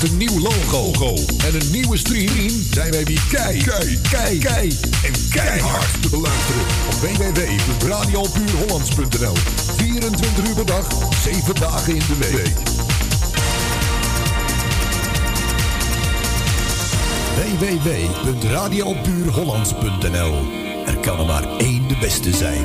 Met een nieuw logo en een nieuwe stream zijn wij weer kei, kei, kei, kei en keihard te beluisteren op www.radiopuurhollands.nl. 24 uur per dag, 7 dagen in de week. www.radiopuurhollands.nl Er kan er maar één de beste zijn.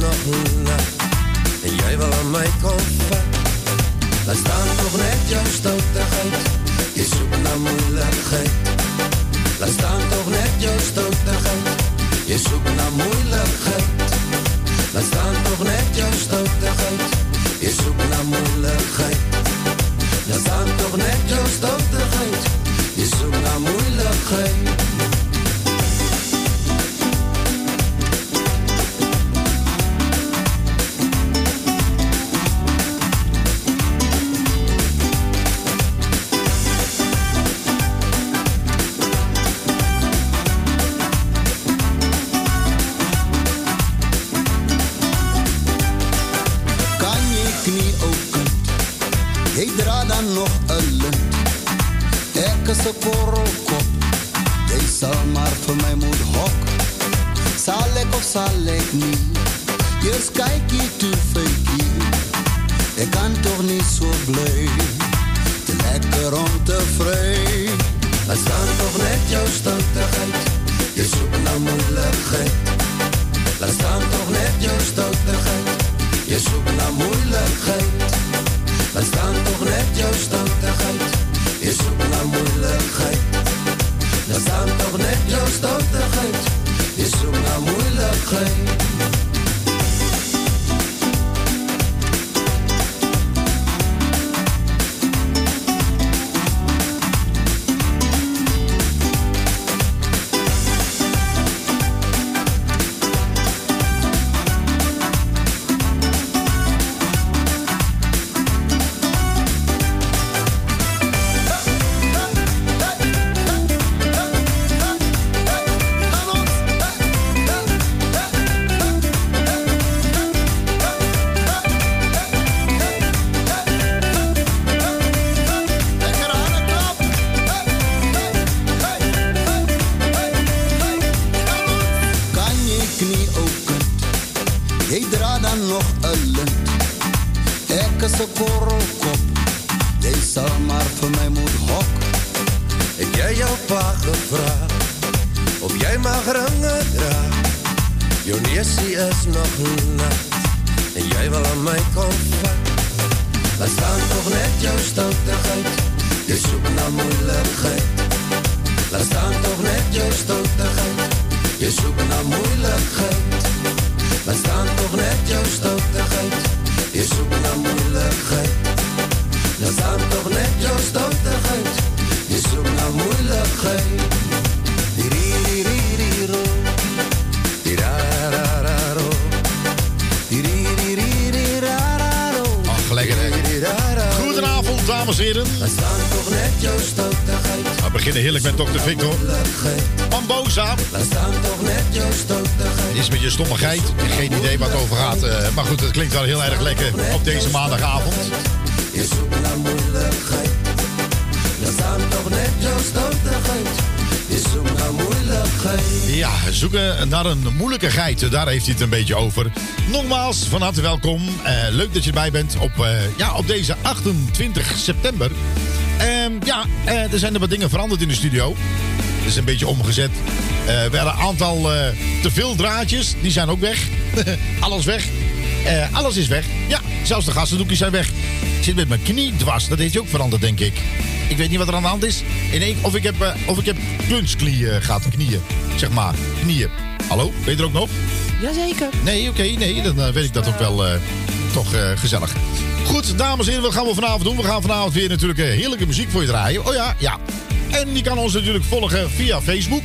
Nog en jy wil aan my kom borrelkop. Deze maar voor mij moet hok. Heb jij jouw pa gevraagd of jij mag rangen dragen? Jonessie is nog nat en jij wil aan mij komen. Laat staan toch net jouw stotigheid, je zoekt naar moeilijkheid. Laat staan toch net jouw stotigheid, je zoekt naar moeilijkheid. Laat staan toch net jouw stotigheid. Moeilijkheid Di-ri-ri-ri-ri-ro Di-ra-ra-ra-ro Di-ri-ri-ri-ri-ra-ra-ro Ach, lekker hè. Di-ri-ra-ra-ro Goedenavond, dames en heren. We beginnen heerlijk met Dr. Victor. Bamboza. Is met je stommigheid. Geen idee waar het over gaat. eh, maar goed, het klinkt wel heel erg lekker op deze maandagavond. Ja, zoeken naar een moeilijke geit. Daar heeft hij het een beetje over. Nogmaals, van harte welkom. Eh, leuk dat je erbij bent op, eh, ja, op deze 28 september. Ehm, ja, eh, er zijn er wat dingen veranderd in de studio. Het is een beetje omgezet. Eh, er waren een aantal eh, te veel draadjes. Die zijn ook weg. Alles weg. Alles is weg. Ja, zelfs de gassendoekjes zijn weg. Ik zit met mijn knie dwars. Dat heeft je ook veranderd, denk ik. Ik weet niet wat er aan de hand is. In één, of ik heb, uh, of ik heb kunstknieën gehad. Knieën, zeg maar. Knieën. Hallo, ben je er ook nog? Jazeker. Nee, oké, nee, dan uh, weet ik dat ook wel uh, toch uh, gezellig. Goed, dames en heren, wat gaan we vanavond doen? We gaan vanavond weer natuurlijk heerlijke muziek voor je draaien. Oh ja, ja. En die kan ons natuurlijk volgen via Facebook.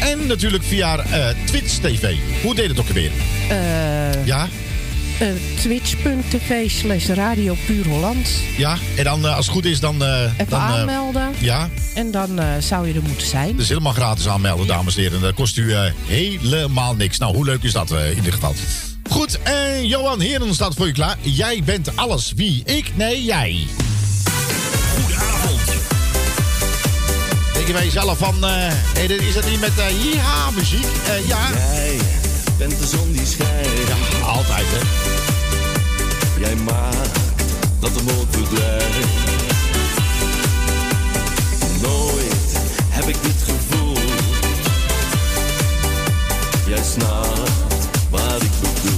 En natuurlijk via Twitch TV. Hoe deed het ook alweer? ja? Uh, Twitch.tv slash Radio Puur Holland. Ja, en dan uh, als het goed is dan... Uh, Even dan, aanmelden. Ja. En dan zou je er moeten zijn. Dus helemaal gratis aanmelden, dames en heren. Dat kost u helemaal niks. Nou, hoe leuk is dat in dit geval? Goed, en Johan Heren staat voor je klaar. Jij bent alles. Wie? Ik? Nee, jij. Goedenavond. Denk je bij jezelf van... hey, is dat niet met uh, ja muziek? ja. Jij bent de zon die schijnt. Ja, altijd hè. Jij maakt dat de moed verdwijnt. Nooit heb ik dit gevoel. Jij snapt wat ik bedoel.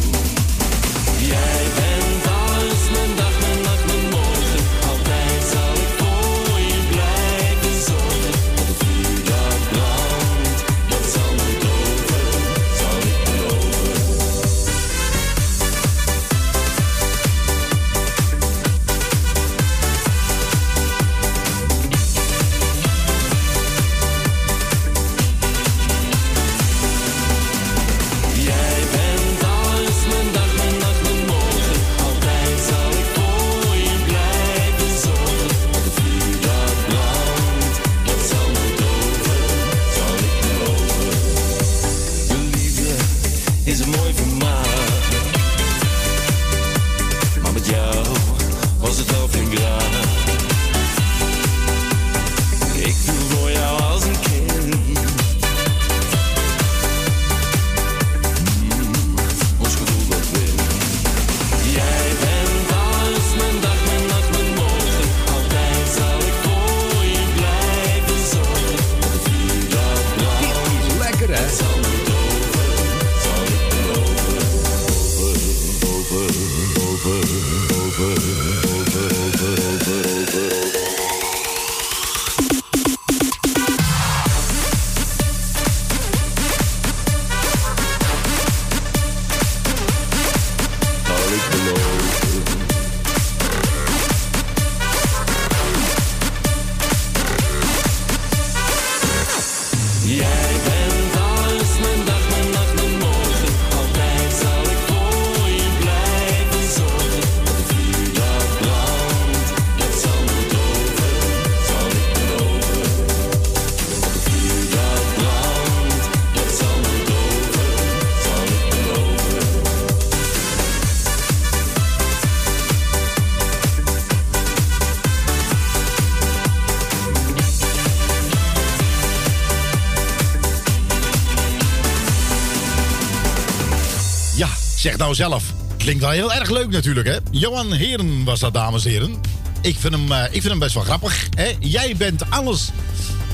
Nou zelf. Klinkt wel heel erg leuk natuurlijk, hè? Johan Heren was dat, dames en heren. Ik vind hem, eh, ik vind hem best wel grappig. Hè? Jij bent alles.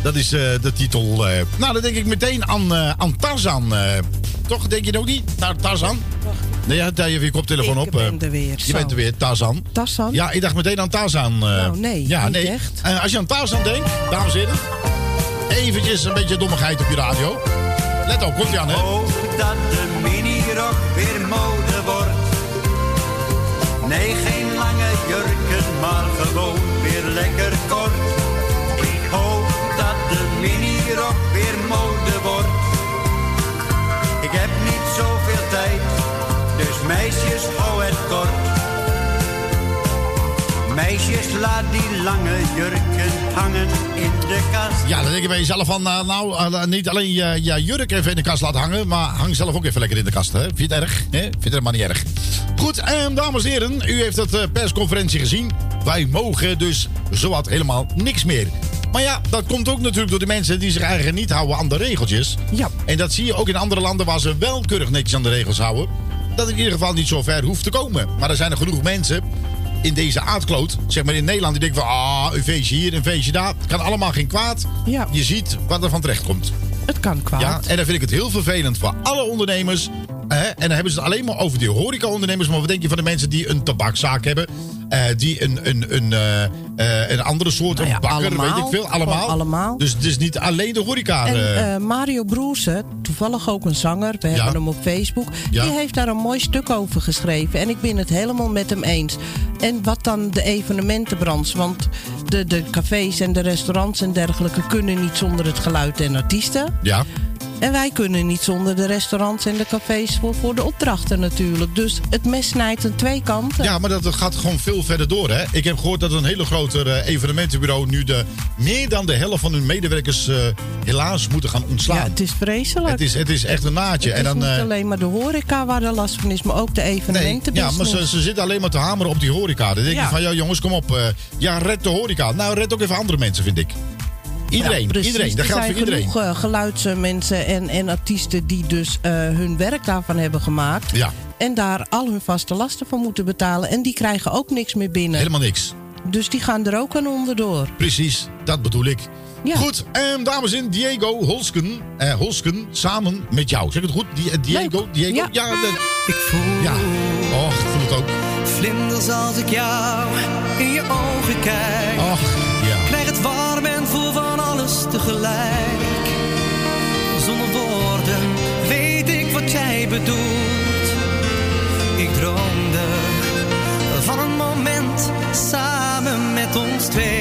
Dat is eh, de titel. eh. nou, dan denk ik meteen aan, eh, aan Tarzan. eh. toch, denk je het ook niet? Tar Tarzan? Nee, ja, je je koptelefoon Ik op. ben eh. er weer, Je zo. bent er weer, Tarzan. Tarzan? Ja, ik dacht meteen aan Tarzan. eh. Nou, nee, ja, niet nee. echt. Eh, als je aan Tarzan denkt, dames en heren. Eventjes een beetje dommigheid op je radio. Let op, komt ie aan, hè? Dat de jurken, maar gewoon weer lekker kort. Ik hoop dat de minirok weer mode wordt. Ik heb niet zoveel tijd, dus meisjes, hou het kort. Meisjes, laat die lange jurken hangen in de kast. Ja, dan denk je bij jezelf van, eh, nou, eh, niet alleen je, je jurk even in de kast laten hangen, maar hang zelf ook even lekker in de kast. Hè? Vind je het erg? Hè? Vind je het helemaal niet erg? Goed, en dames en heren, u heeft het eh, persconferentie gezien. Wij mogen dus zowat helemaal niks meer. Maar ja, dat komt ook natuurlijk door de mensen die zich eigenlijk niet houden aan de regeltjes. Ja. En dat zie je ook in andere landen waar ze wel keurig netjes aan de regels houden. Dat in ieder geval niet zo ver hoeft te komen. Maar er zijn er genoeg mensen in deze aardkloot, zeg maar in Nederland, die denken van, ah, een feestje hier, een feestje daar. Het kan allemaal geen kwaad. Ja. Je ziet wat er van terecht komt. Het kan kwaad. Ja, en dan vind ik het heel vervelend voor alle ondernemers? En dan hebben ze het alleen maar over die horecaondernemers. Maar wat denk je van de mensen die een tabakzaak hebben? eh, die een, een, een, eh, eh, een andere soort Nou ja, bakker, allemaal. weet ik veel. Allemaal. Allemaal. Dus het is niet alleen de horeca. En Mario Broersen, toevallig ook een zanger, we Ja. hebben hem op Facebook, Ja. die heeft daar een mooi stuk over geschreven. En ik ben het helemaal met hem eens. En wat dan de evenementenbranche? Want de, de cafés en de restaurants en dergelijke kunnen niet zonder het geluid en artiesten. ja. En wij kunnen niet zonder de restaurants en de cafés voor, voor de opdrachten natuurlijk. Dus het mes snijdt aan twee kanten. Ja, maar dat gaat gewoon veel verder door. Hè? Ik heb gehoord dat een hele grote eh, evenementenbureau nu de, meer dan de helft van hun medewerkers eh, helaas moeten gaan ontslaan. Ja, het is vreselijk. het, is, het is echt een naadje. Het en is dan, niet eh, alleen maar de horeca waar er last van is, maar ook de nee, evenementenbusiness. ja, maar ze, ze zitten alleen maar te hameren op die horeca. Dan denk Ja. je van, ja jongens, kom op. ja, red de horeca. Nou, red ook even andere mensen, vind ik. Iedereen, Ja, precies. iedereen. Dat er geldt zijn voor iedereen. genoeg eh, geluidsmensen en, en artiesten die dus eh, hun werk daarvan hebben gemaakt. Ja, En daar al hun vaste lasten van moeten betalen. En die krijgen ook niks meer binnen. helemaal niks. Dus die gaan er ook aan onderdoor. Precies, dat bedoel ik. Ja. Goed, ehm, dames en Diego Holsken, eh, Holsken, samen met jou. Zeg ik het goed? Die, eh, Diego? Leuk. Diego? Ja. Ja, de- Ik voel ja. Och, ik voel het ook. vlinders als ik jou in je ogen kijk. Och, warm en voel van alles tegelijk. Zonder woorden weet ik wat jij bedoelt. Ik droomde van een moment samen met ons twee.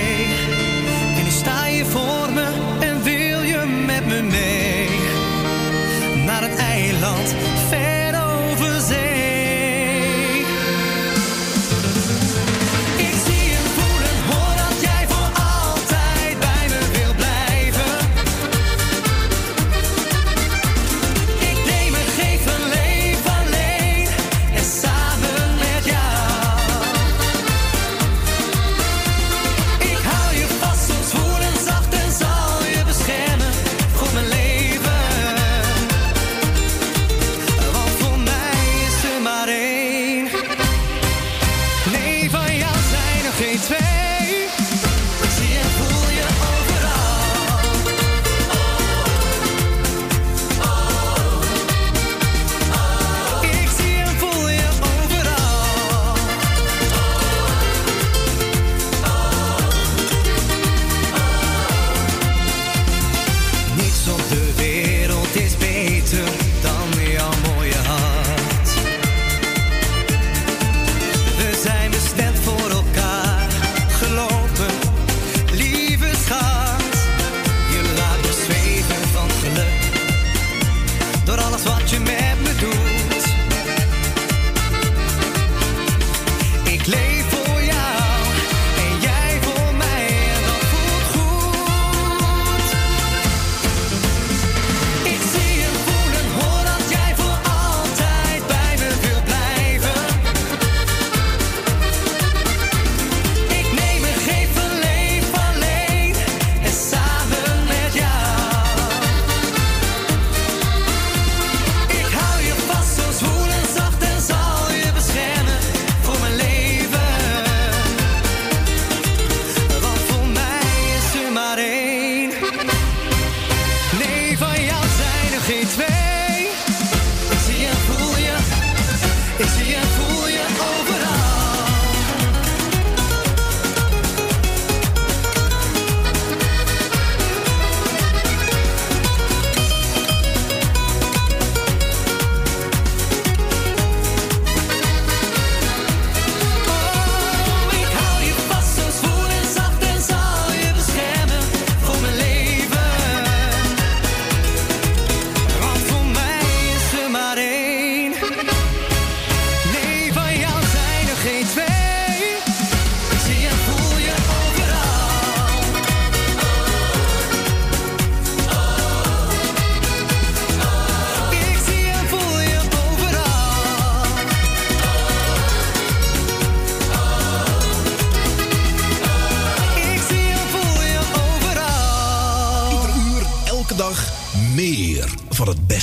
Meer van het beste.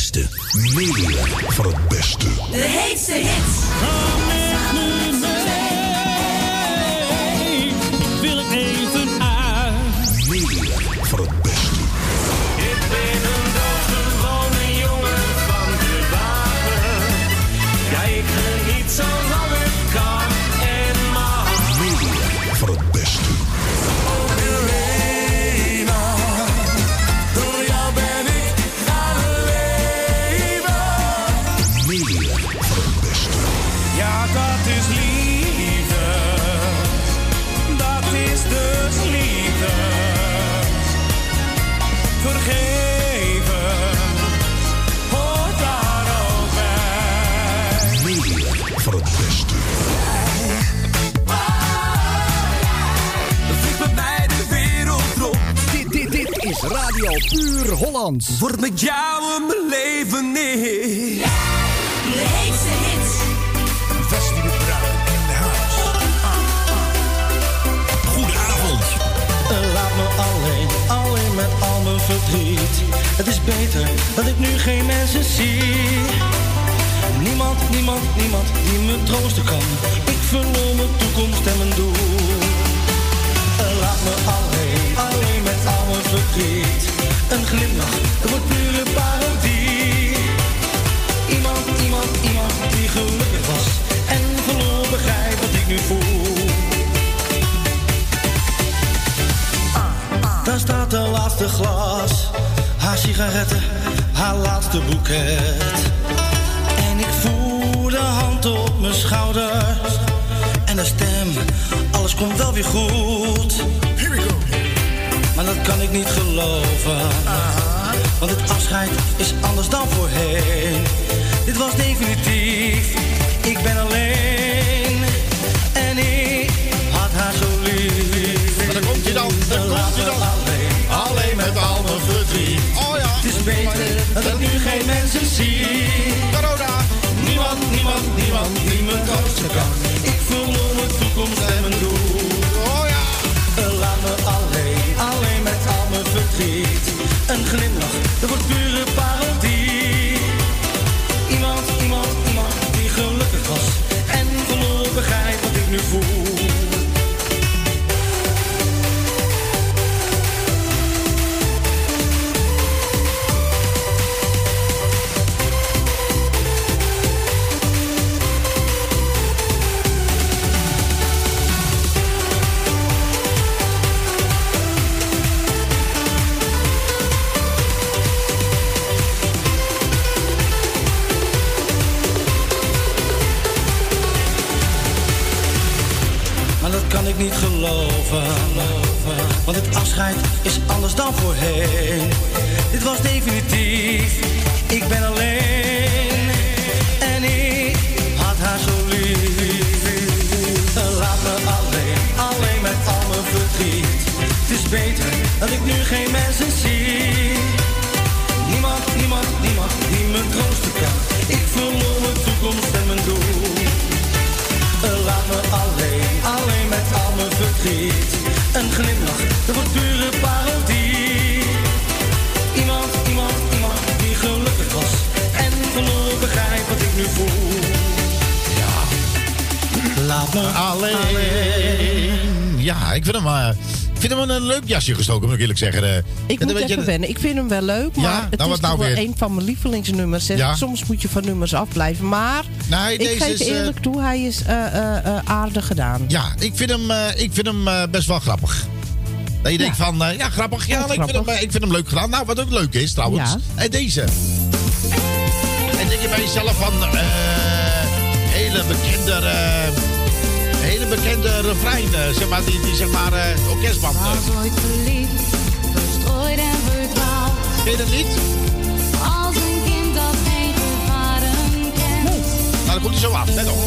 Word met jou in mijn leven neer. De heetste hits. Wesley de Bruin in de huis. Goedenavond. Laat me alleen, alleen met al mijn verdriet. Het is beter dat ik nu geen mensen zie. Niemand, niemand, niemand die me troosten kan. Ik verloor mijn toekomst en mijn doel. Laat me alleen, alleen met al mijn verdriet. Sigaretten, haar laatste boeket. En ik voel de hand op mijn schouder en de stem, alles komt wel weer goed. Here we go. Maar dat kan ik niet geloven, want het afscheid is anders dan voorheen. Dit was definitief, ik ben alleen dat nu geen mensen zie. Corona. Niemand, niemand, niemand die me troosten kan. Ik verloor mijn toekomst Ja, ik vind hem, eh, ik vind hem een leuk jasje gestoken, moet ik eerlijk zeggen. Eh, Ik moet je- even wennen. Ik vind hem wel leuk, maar Ja, het nou, is nou wel weer? een van mijn lievelingsnummers. Ja. Soms moet je van nummers afblijven. Maar Nee, ik deze geef is, eh, eerlijk toe, hij is eh, eh, eh, aardig gedaan. Ja, ik vind hem, eh, ik vind hem eh, best wel grappig. Dat je denkt van, eh, ja, grappig. Ja, ik, vind hem, eh, ik vind hem leuk gedaan. Nou, wat ook leuk is trouwens. En deze. En denk je bij jezelf van, eh, hele bekende, eh, hele bekende refrein, eh, zeg maar, die, die zeg maar, eh, orkestband. eh. Was ooit verliefd, verstrooid en verdwaald. Ken je dat niet? Als een kind dat geen gevaren kent. Nou, dan komt hij zo af, let op.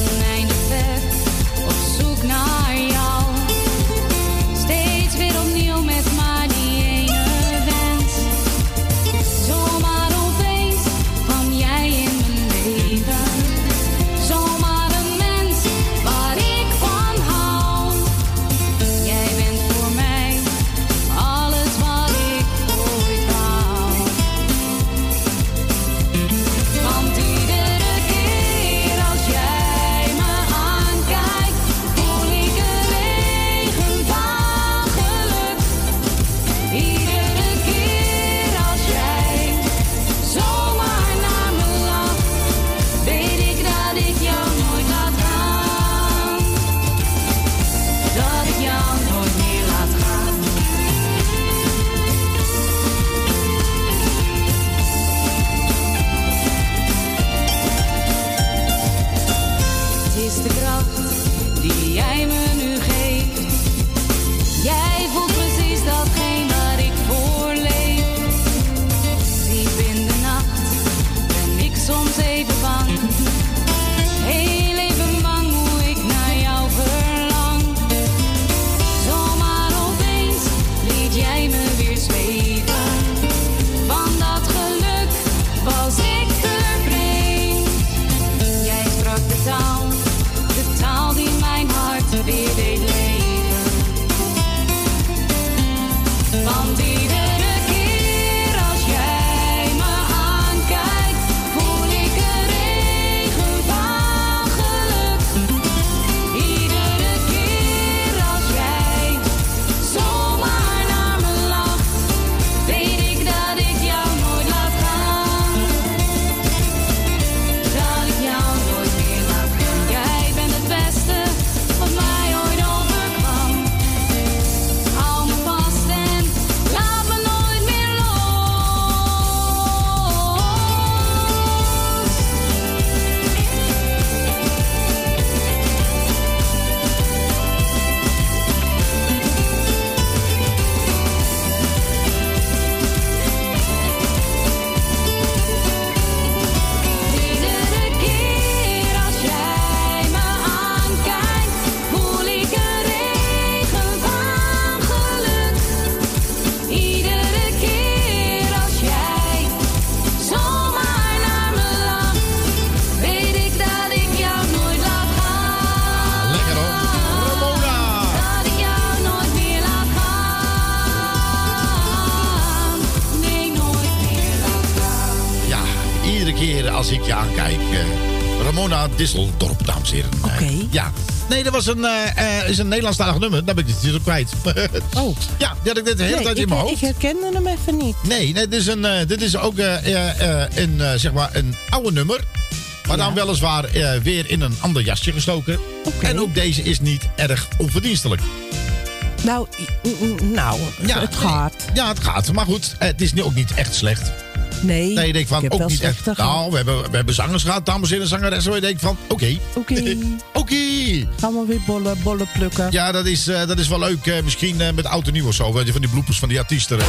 Disseldorp, dames en heren. Oké. Eh, ja. Nee, dat was een, eh, is een Nederlandstalig nummer. Daar ben ik de titel kwijt. Oh. Ja, die had ik net de hele Nee, tijd in ik, mijn ik hoofd. herkende hem even niet. Nee, nee dit, is een, dit is ook een, zeg maar een oude nummer. Maar dan weliswaar weer in een ander jasje gestoken. En ook deze is niet erg onverdienstelijk. Nou, nou Ja, het nee. gaat. Ja, het gaat. Maar goed, het is nu ook niet echt slecht. Nee, Nee, je denkt van, ook niet echt. gehad. Nou, we hebben, we hebben zangers gehad, dames en heren, zangeressen. Waar je denkt van, oké. Oké. Oké. Gaan we weer bollen, bollen plukken. Ja, dat is, eh, dat is wel leuk. eh, misschien eh, met oud en nieuw of zo. weet je, Van die bloepers van die artiesten. Ja.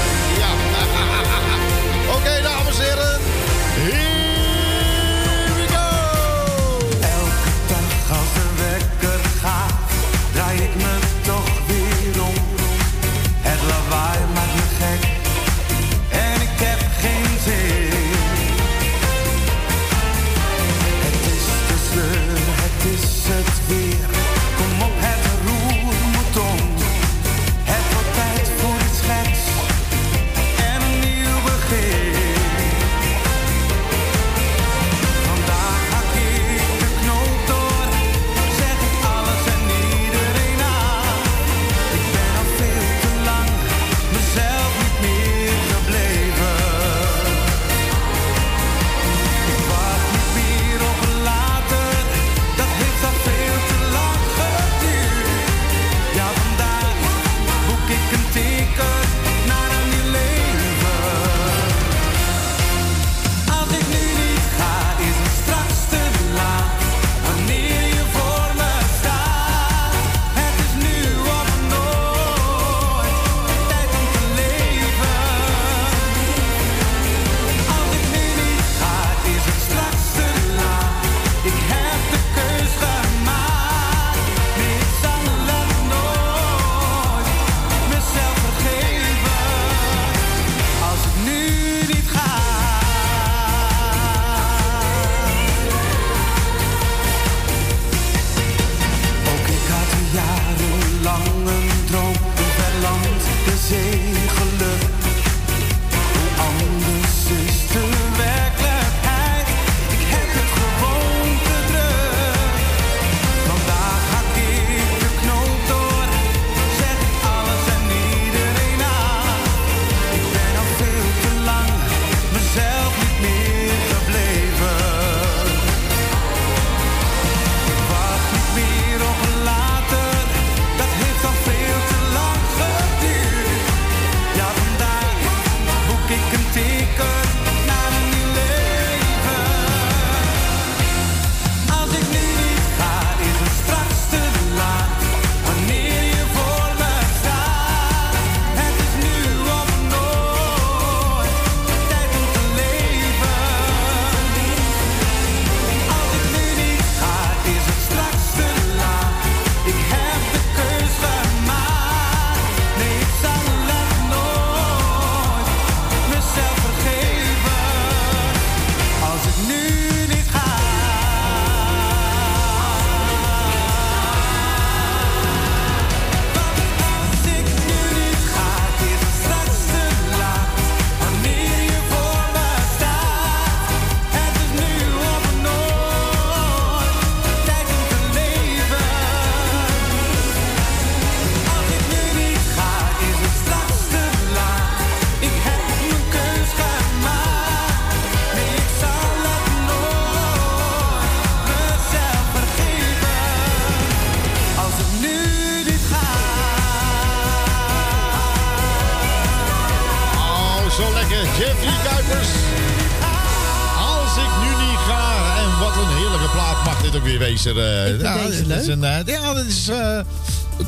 Een, eh, ja, dat is... eh,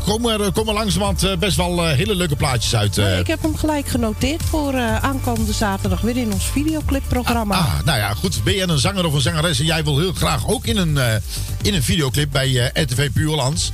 komen er, komen langzamerhand eh, best wel hele leuke plaatjes uit. ik heb hem gelijk genoteerd voor aankomende zaterdag weer in ons videoclipprogramma. Ah, nou ja, goed. Ben je een zanger of een zangeres en jij wil heel graag ook in een, in een videoclip bij eh, RTV Puurlands,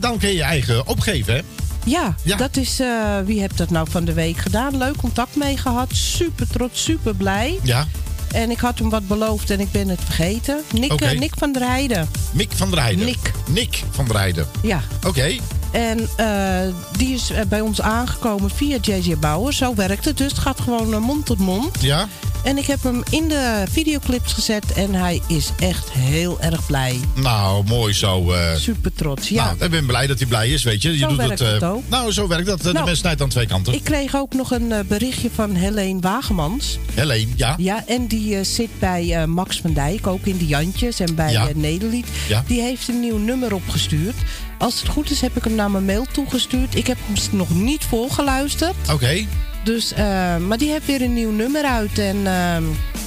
dan kun je je eigen opgeven, hè? Ja, Ja. dat is. wie heeft dat nou van de week gedaan? Leuk contact mee gehad. Super trots, super blij. Ja. En ik had hem wat beloofd en ik ben het vergeten. Nick, eh, Nick van der Heijden. Mick van der Heijden. Nick. Nick van der Heijden. Ja. Oké. En eh, die is eh, bij ons aangekomen via JJ Bauer. Zo werkt het dus. Het gaat gewoon mond tot mond. Ja. En ik heb hem in de videoclips gezet en hij is echt heel erg blij. Nou, mooi zo. eh. Super trots. Ja. Nou, ik ben blij dat hij blij is, weet je. je Zo doet werkt het, het eh, ook. Nou, zo werkt dat. Eh, de Nou, mens snijdt aan twee kanten. Ik kreeg ook nog een berichtje van Helene Wagemans. Helene, ja. Ja, en die zit bij Max van Dijk, ook in de Jantjes en bij Ja. Nederlied. Ja. Die heeft een nieuw nummer opgestuurd. Als het goed is, heb ik hem naar mijn mail toegestuurd. Ik heb hem nog niet volgeluisterd. Oké, Dus, eh, maar die heeft weer een nieuw nummer uit. En ehm,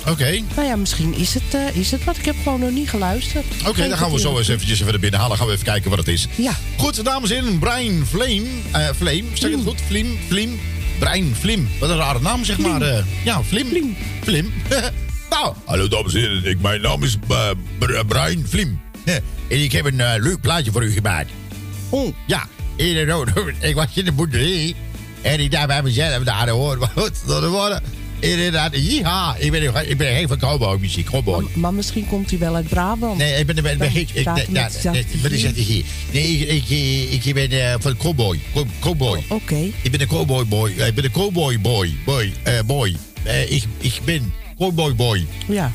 oké. nou ja, misschien is het, eh, is het wat. Ik heb gewoon nog niet geluisterd. Oké, dan gaan we zo eens eventjes even binnen halen. Gaan we even kijken wat het is. Ja. Goed, dames en heren. Brian Flame. eh Flame, zeg het goed? Flim, Flim. Brian Flim. Wat een rare naam, zeg maar. ja, Flim. Flim. Flim. nou, hallo dames en heren. Ik, mijn naam is Br- Brian Flim. en ik heb een leuk plaatje voor u gemaakt. Oh. Ja, ik was in de boerderij. En ik dacht bij mezelf, nou, dat hoort wat. Dat worden. Inderdaad, ja, ik ben, ik ben heel van cowboy muziek, cowboy. Maar, maar misschien komt hij wel uit Brabant. Nee, ik ben, ik ben, Dan ik, ik, nee, dat hier? Nee, ik, ik, ik, ben eh, van cowboy, Co- cowboy. Oké. Ik ben een cowboy boy, ik ben een cowboy boy, boy, eh, boy. Eh, ik, ik ben cowboy boy. Ja.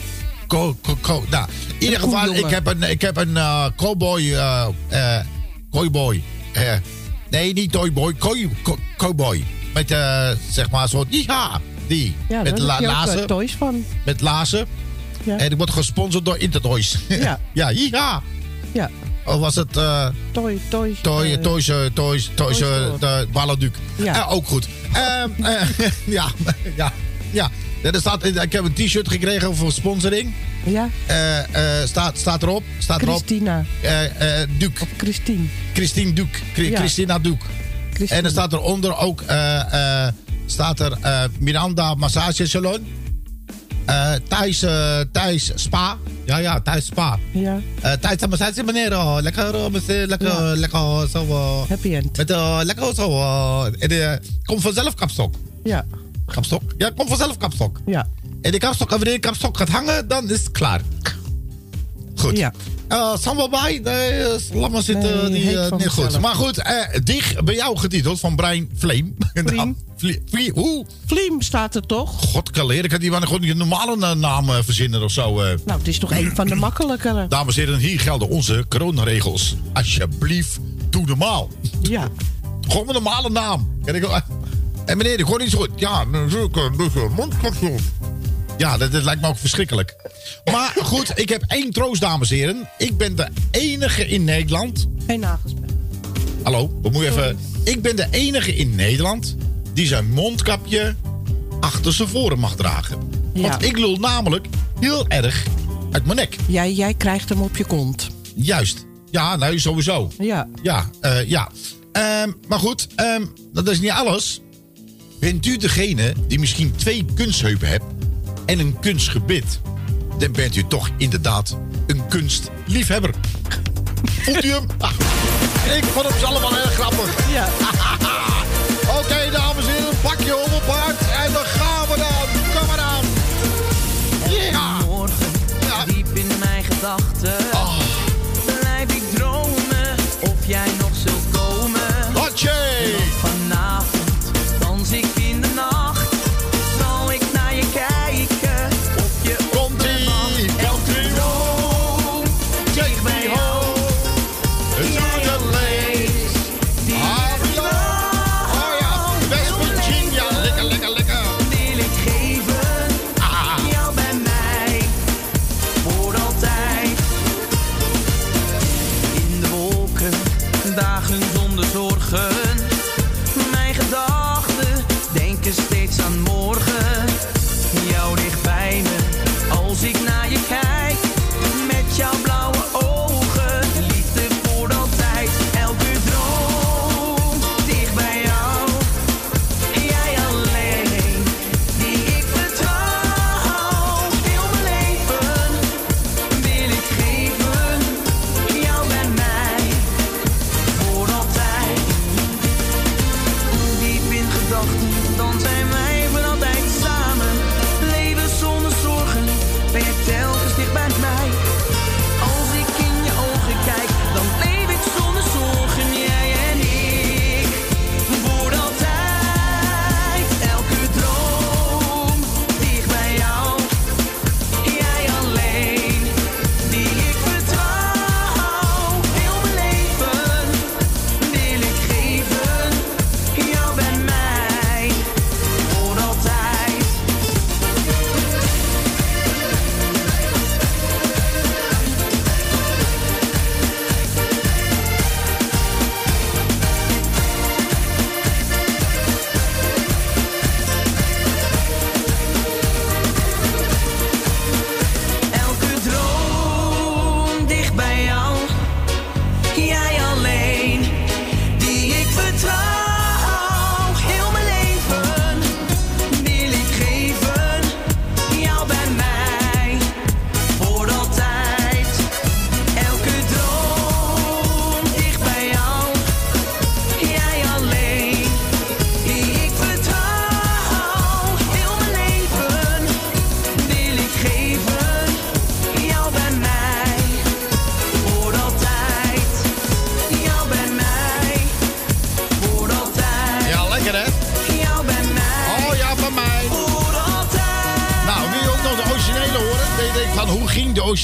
Co, co, co, nou, in ieder geval, ik heb een, ik heb een eh, cowboy, eh eh cowboy. Nee, niet toyboy, coy, co- cowboy. Met, eh, zeg maar, zo'n, ja, die. Ja, met daar la, ook, eh, lazen. toys van. Met lazen. Ja. En ik word gesponsord door Intertoys. Ja. ja, ja. Ja. Of was het eh Toy, toy. Toy, eh, Toys, eh, Toys, Toys, de Balladuk? Ja. Ook goed. Ehm, eh, ja, ja, ja. Er staat, ik heb een t-shirt gekregen voor sponsoring. Ja. Eh, eh, staat, staat erop. Staat erop. Christina. eh eh Duke. Christine. Christine Duke. Ja. Christina Duke. Christine. En er staat eronder ook staat er, Miranda Massage Salon. Thijs, Thijs Spa. Ja, ja, Thijs Spa. Ja. Thijs massage meneer. lekker, lekker, lekker zo. Happy end. met lekker zo. en, eh, kom vanzelf kapstok. Ja. Kapstok? Ja, kom vanzelf kapstok. Ja. En die kapstok, wanneer de kapstok gaat hangen, dan is het klaar. Goed. Ja. Sambal bij, nee, laat maar zitten. Nee, die, niet goed. Maar goed, eh, dicht bij jou getiteld van Brian Flame. Vliem. Vlie- Vlie- Hoe? Staat er toch? Godkaleer, ik had die maar gewoon een normale eh, naam verzinnen of zo. Nou, het is toch een van de makkelijkere. Dames en heren, hier gelden onze coronaregels. Alsjeblieft, doe normaal. Ja. Gewoon een normale naam. Kan ik, en meneer, ik hoor niet goed. Ja, dus mondkapje. Ja, dat, dat lijkt me ook verschrikkelijk. Maar goed, ik heb één troost, dames en heren. Ik ben de enige in Nederland. Geen nagesprek. Hallo, we moeten even. Ik ben de enige in Nederland die zijn mondkapje achter zijn voren mag dragen. Ja. Want ik lul namelijk heel erg uit mijn nek. Jij, jij krijgt hem op je kont. Juist. Ja, nou sowieso. Ja. Ja, eh, ja. Ehm, maar goed, ehm, dat is niet alles. Bent u degene die misschien twee kunstheupen hebt en een kunstgebit? Dan bent u toch inderdaad een kunstliefhebber. Voelt u hem? Ik vond hem allemaal heel grappig. Ja.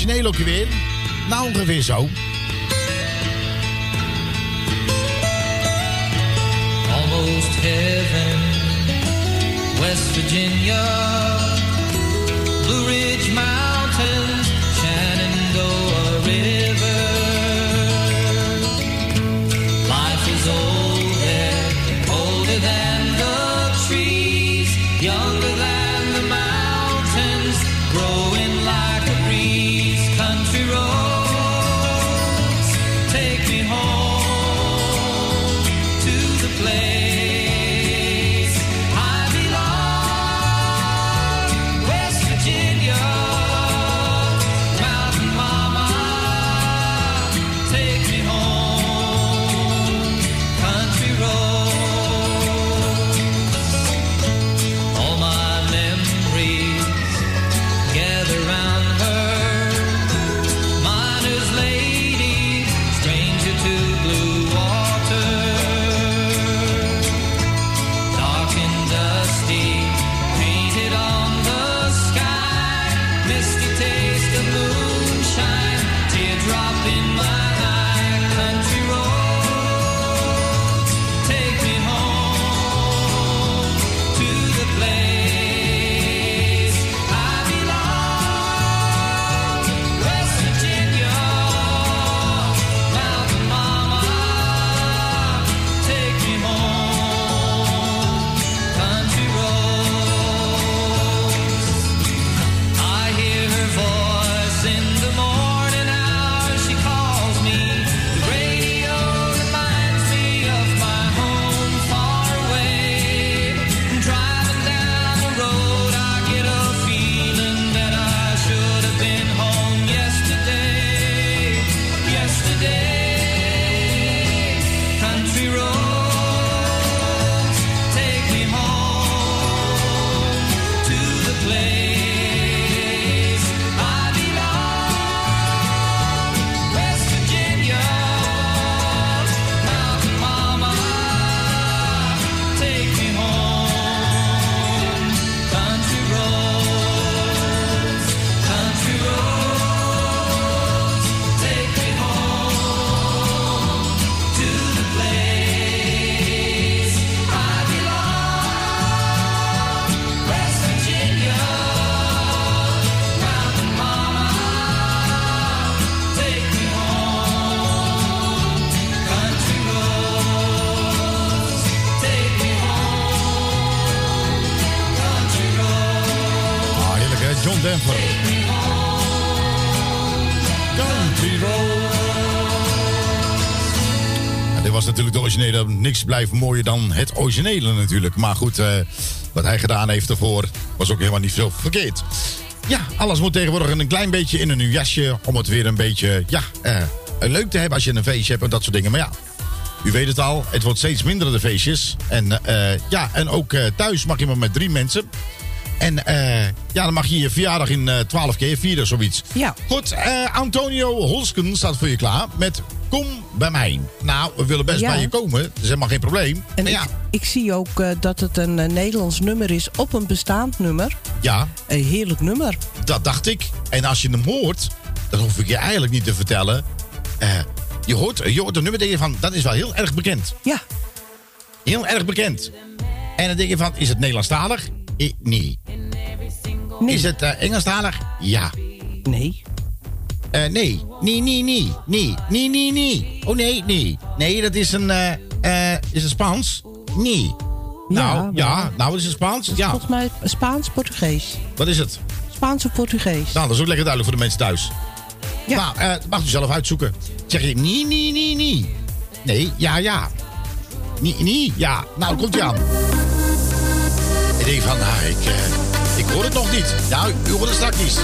Origineel ook weer? Nou, ongeveer zo. Natuurlijk de originele. Niks blijft mooier dan het originele natuurlijk. Maar goed, eh, wat hij gedaan heeft ervoor was ook helemaal niet zo verkeerd. Ja, alles moet tegenwoordig een klein beetje in een nieuw jasje. Om het weer een beetje ja, eh, leuk te hebben als je een feestje hebt en dat soort dingen. Maar ja, u weet het al, het wordt steeds minder de feestjes. En, eh, ja, en ook thuis mag je maar met drie mensen. En eh, ja, dan mag je je verjaardag in eh 12 keer vieren, zoiets. Ja. Goed, Antonio Holsken staat voor je klaar met Kom bij mij. Nou, we willen best Ja. bij je komen. Dat is helemaal geen probleem. En Maar ja, ik, ik zie ook eh, dat het een eh, Nederlands nummer is op een bestaand nummer. ja, Een heerlijk nummer. dat dacht ik. En als je hem hoort, dan hoef ik je eigenlijk niet te vertellen. Eh, je, hoort, je hoort een nummer denk je van, dat is wel heel erg bekend. Ja. Heel erg bekend. En dan denk je van, is het Nederlandstalig? Eh, nee. Nee. Is het Engelstalig? Ja. Nee. Eh, nee. Nee, nee, nee. Nee, nee, nee, nee. Oh nee, nee. Nee, dat is een, eh, eh, is het Spaans? Nee. Nou, ja. Nou, wat is het Spaans? Ja. Volgens mij Spaans-Portugees. Wat is het? Spaans of Portugees. Nou, dat is ook lekker duidelijk voor de mensen thuis. Ja. Nou, eh, dat mag u zelf uitzoeken. Zeg je nee, nee, nee, nee. Nee, ja, ja. Nee, nee, ja. Nou, komt u aan. Ik denk van, nou, ik, eh, ik hoor het nog niet. Nou, u hoort het straks niet.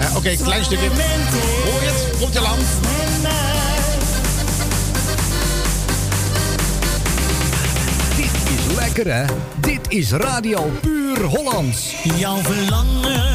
Eh, Oké, klein stukje. Hoor je het? Komt u aan. Dit is lekker hè? Dit is Radio Puur Hollands. Jouw verlangen,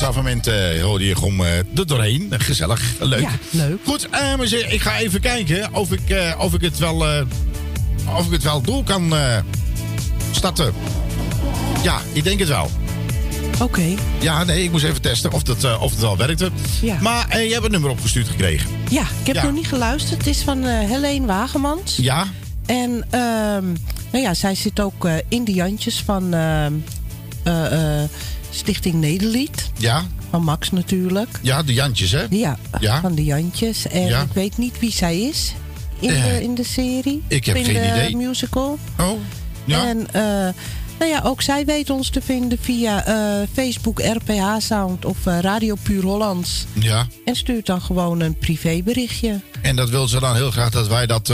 Savament uh, hoorde je gewoon eh, er doorheen. Gezellig, leuk. Ja, leuk. Goed, maar zeg, ik ga even kijken of ik, eh, of ik, het, wel, of ik het wel door kan starten. Ja, ik denk het wel. Oké. Ja, nee, ik moest even testen of, dat, of het wel werkte. Ja. Maar je hebt een nummer opgestuurd gekregen. Ja, ik heb Ja. nog niet geluisterd. Het is van Helene Wagemans. Ja? En ehm, nou ja, zij zit ook in de Jantjes van ehm, eh, eh, Stichting Nederlied. Ja? Van Max natuurlijk. Ja, de Jantjes, hè? Ja, Ja. van de Jantjes. En Ja. ik weet niet wie zij is in, de, in de serie. ik heb in geen de idee. musical. Oh, ja. En eh, nou ja, ook zij weet ons te vinden via eh, Facebook RPH Sound of eh, Radio Puur Hollands. Ja. En stuurt dan gewoon een privéberichtje. En dat wil ze dan heel graag dat wij dat,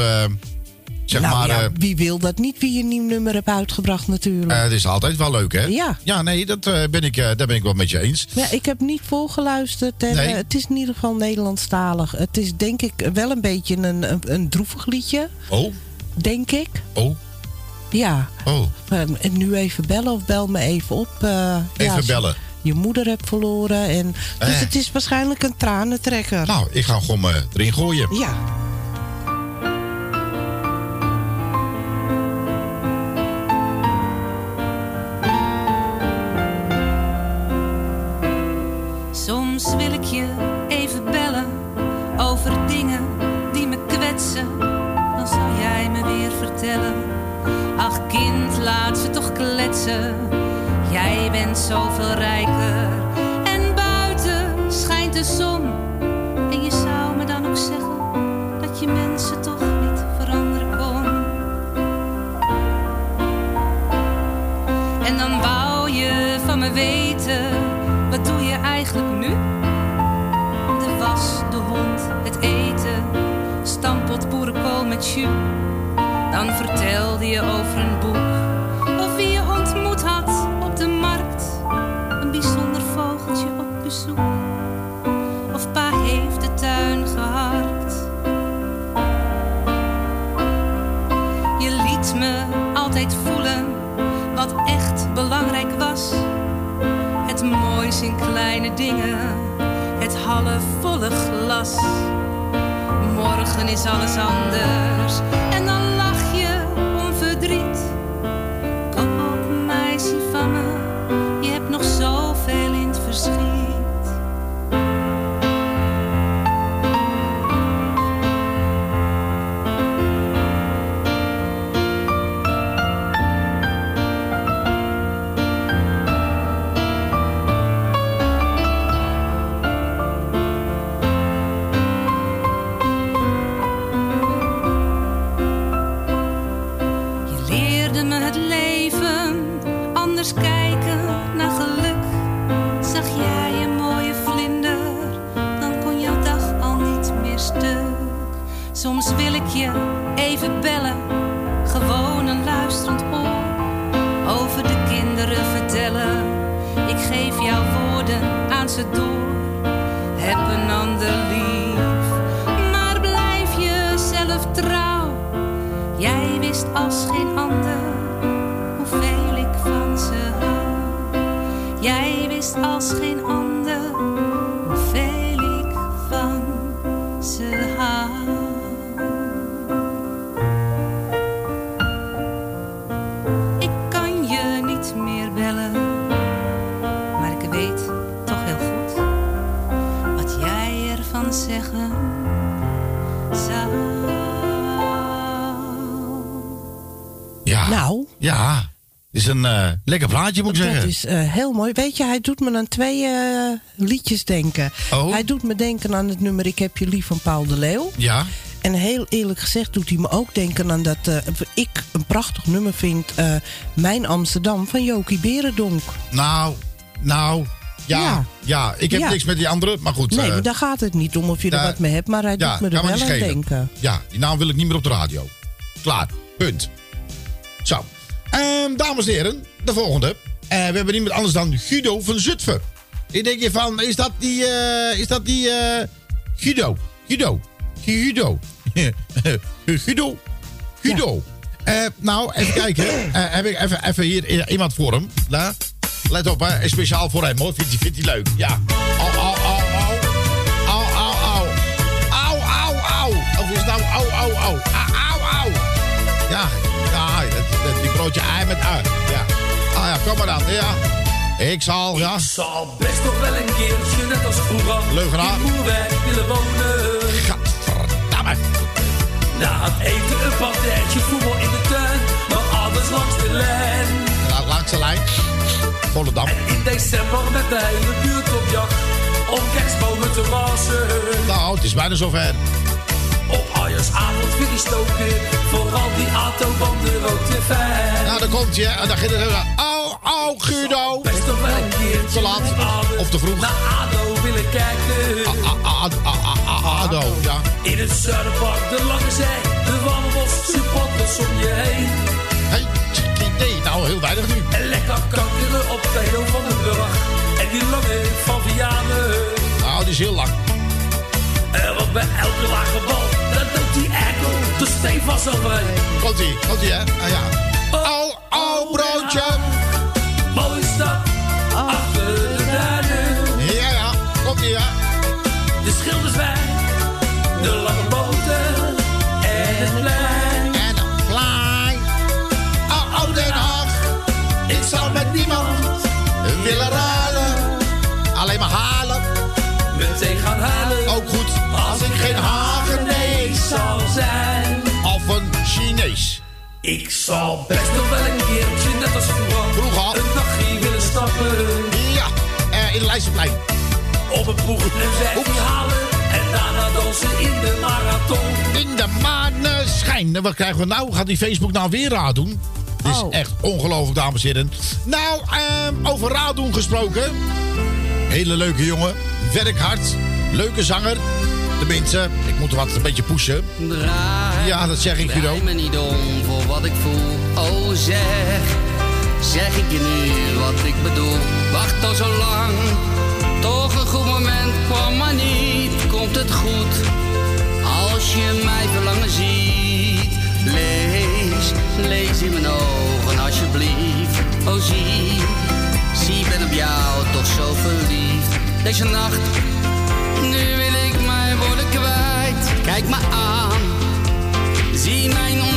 zeg nou maar... ja, eh, wie wil dat niet, wie een nieuw nummer hebt uitgebracht natuurlijk. eh, het is altijd wel leuk, hè? Ja. Ja, nee, dat, eh, ben ik, daar ben ik wel met je eens. Ja, ik heb niet volgeluisterd. En, Nee. het is in ieder geval Nederlandstalig. Het is denk ik wel een beetje een, een, een droevig liedje. Oh, Denk ik. oh, Ja. oh. Ehm, nu even bellen of bel me even op. ja, Even je bellen. Je moeder hebt verloren. En, dus Eh. het is waarschijnlijk een tranentrekker. Nou, ik ga gewoon erin gooien. Ja. Ach kind, laat ze toch kletsen. Jij bent zoveel rijker. En buiten schijnt de zon. En je zou me dan ook zeggen dat je mensen toch niet veranderen kon. En dan wou je van me weten, wat doe je eigenlijk nu? De was, de hond, het eten, stampot boerenkool met jus. Dan vertelde je over een boek, of wie je ontmoet had op de markt. Een bijzonder vogeltje op bezoek, of pa heeft de tuin geharkt. Je liet me altijd voelen wat echt belangrijk was. Het moois in kleine dingen, het halfvolle glas. Morgen is alles anders lekker plaatje, moet ik Dat zeggen. is eh, heel mooi. Weet je, hij doet me aan twee eh, liedjes denken. Oh. Hij doet me denken aan het nummer Ik heb je lief van Paul de Leeuw. Ja. En heel eerlijk gezegd doet hij me ook denken aan dat eh, ik een prachtig nummer vind. Mijn Amsterdam van Jokie Berendonk. Nou, nou, ja. Ja, Ja. ik heb Ja. niks met die andere, maar goed. nee, daar gaat het niet om of je er wat mee hebt. Maar hij ja, doet me er wel aan denken. Ja, die naam wil ik niet meer op de radio. Klaar, punt. Zo, Ehm, dames en heren, de volgende. Eh, we hebben niemand anders dan Guido van Zutphen. Ik denk je van, is dat die, eh, is dat die, eh, Guido, Guido, Guido, Guido, Guido. Nou, even kijken. Heb ik even, even hier iemand voor hem. Daar. Let op, hè. Speciaal voor hem, hoor. Vindt hij vindt hij leuk. Ja. Au, au, au, au. Au, au, au. Au, au, au. Of is het nou au, au, au. Au, au, au. Ja, ja, dat, dat, die broodje met ui. Ja. Ah ja, kom maar dan. Ja. Ik zal, ja. Ik zal best nog wel een keertje, net als vroeger, Leugenaar. in Moerwijk willen wonen. Gadverdamme. Na het eten een partijtje voetbal in de tuin, maar alles langs de lijn. Ja, langs de lijn. Volendam. In december met de hele buurt op jacht, om kerstbomen te wassen. Nou, het is bijna zover. Op Ajarsavond weer die stoken, vooral die autobanden rookte fijn. Nou, dan komt je. En dan gaat het. Au, au, Guido. Best nog wel een keertje Te laat. Of te vroeg. Naar ADO willen kijken. ADO, ja. In het Zuiderpark, de Lange Zee, de Wandelbos, supporters om je heen. Hey, nee, nou heel weinig nu. En lekker kankeren op Theo van den Burg. En die lange van Vianen. Nou, die is heel lang. En wat bij elke lage bal, dat doet die ekkel de steen vast overheen. Komt ie, komt ie, hè? Ah, ja. Au, au, broodje. Mooie stad, achter de duinen. Ja, ja, komt ie, hè? De Schilderswijk, de lange boten en het plein. En een plein. Au, au, Den Haag. Ik zal met niemand willen ruilen. Alleen maar halen. Meteen gaan huilen. Ook goed. Als ik geen Hagenees zal zijn. Of een Chinees. Ik zal best nog wel een keertje, net als vroeger, Vroeger. een dagje willen stappen. Ja, eh, in de Leidsterplein. Op een zijtje halen en daarna dansen in de marathon. In de maneschijn. En wat krijgen we nou? Gaat die Facebook nou weer raad doen? Het is Oh. echt ongelooflijk, dames en heren. Nou, ehm, over raad doen gesproken. Hele leuke jongen. Werk hard. Leuke zanger. Tenminste, ik moet wat een beetje pushen. Draai, Ja, dat zeg ik, Guido. draai me niet om voor wat ik voel. Oh zeg, zeg ik je nu wat ik bedoel. Wacht al zo lang, toch een goed moment kwam maar niet. Komt het goed, als je mij verlangen ziet. Lees, lees in mijn ogen alsjeblieft. Oh zie, zie ben op jou toch zo verliefd. Deze nacht, nu wil Kijk me aan, zie mijn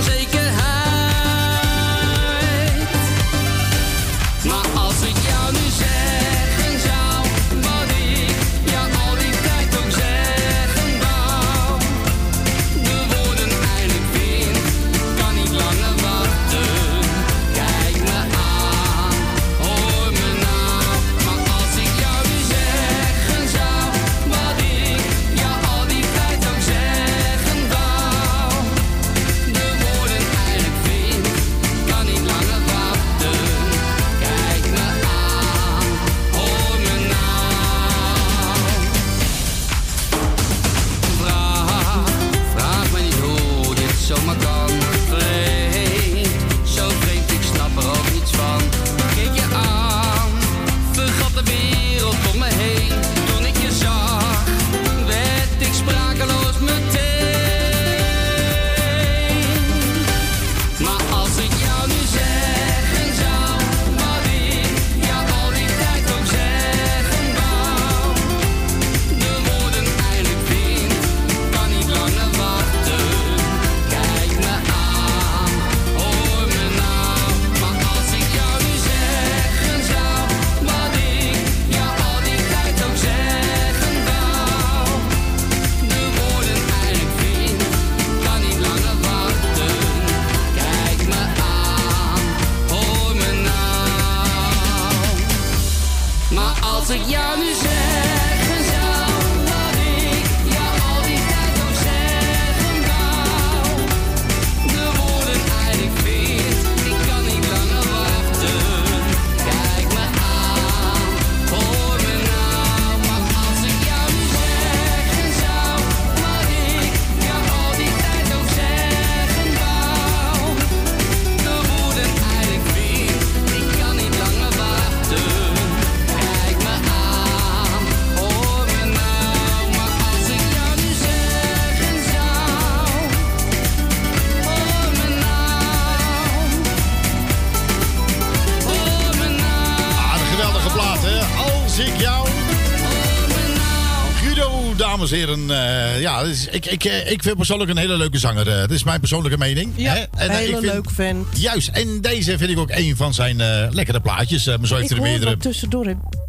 eh, ik, ik, eh, ik vind persoonlijk een hele leuke zanger. eh, dat is mijn persoonlijke mening. Ja, hè? En, eh, hele ik vind- leuk fan. Juist, en deze vind ik ook een van zijn eh, lekkere plaatjes. eh, maar zo heeft Ik hij er hoor meerdere. wat tussendoor.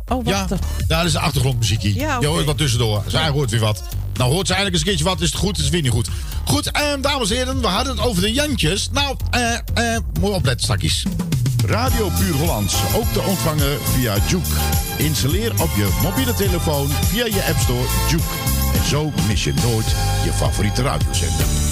Oh, wacht. Ja, ja, dat is de achtergrondmuziekje. Ja, Je hoort wat tussendoor. Zij hoort weer wat. Nou, hoort ze eigenlijk eens een keertje wat, is het goed, is het weer niet goed. Goed, eh, dames en heren, we hadden het over de Jantjes. Nou, eh, eh, mooi opletten straks. Radio Puur Hollands, ook te ontvangen via Juke. Installeer op je mobiele telefoon via je App Store Juke. Zo mis je nooit je favoriete radiozender.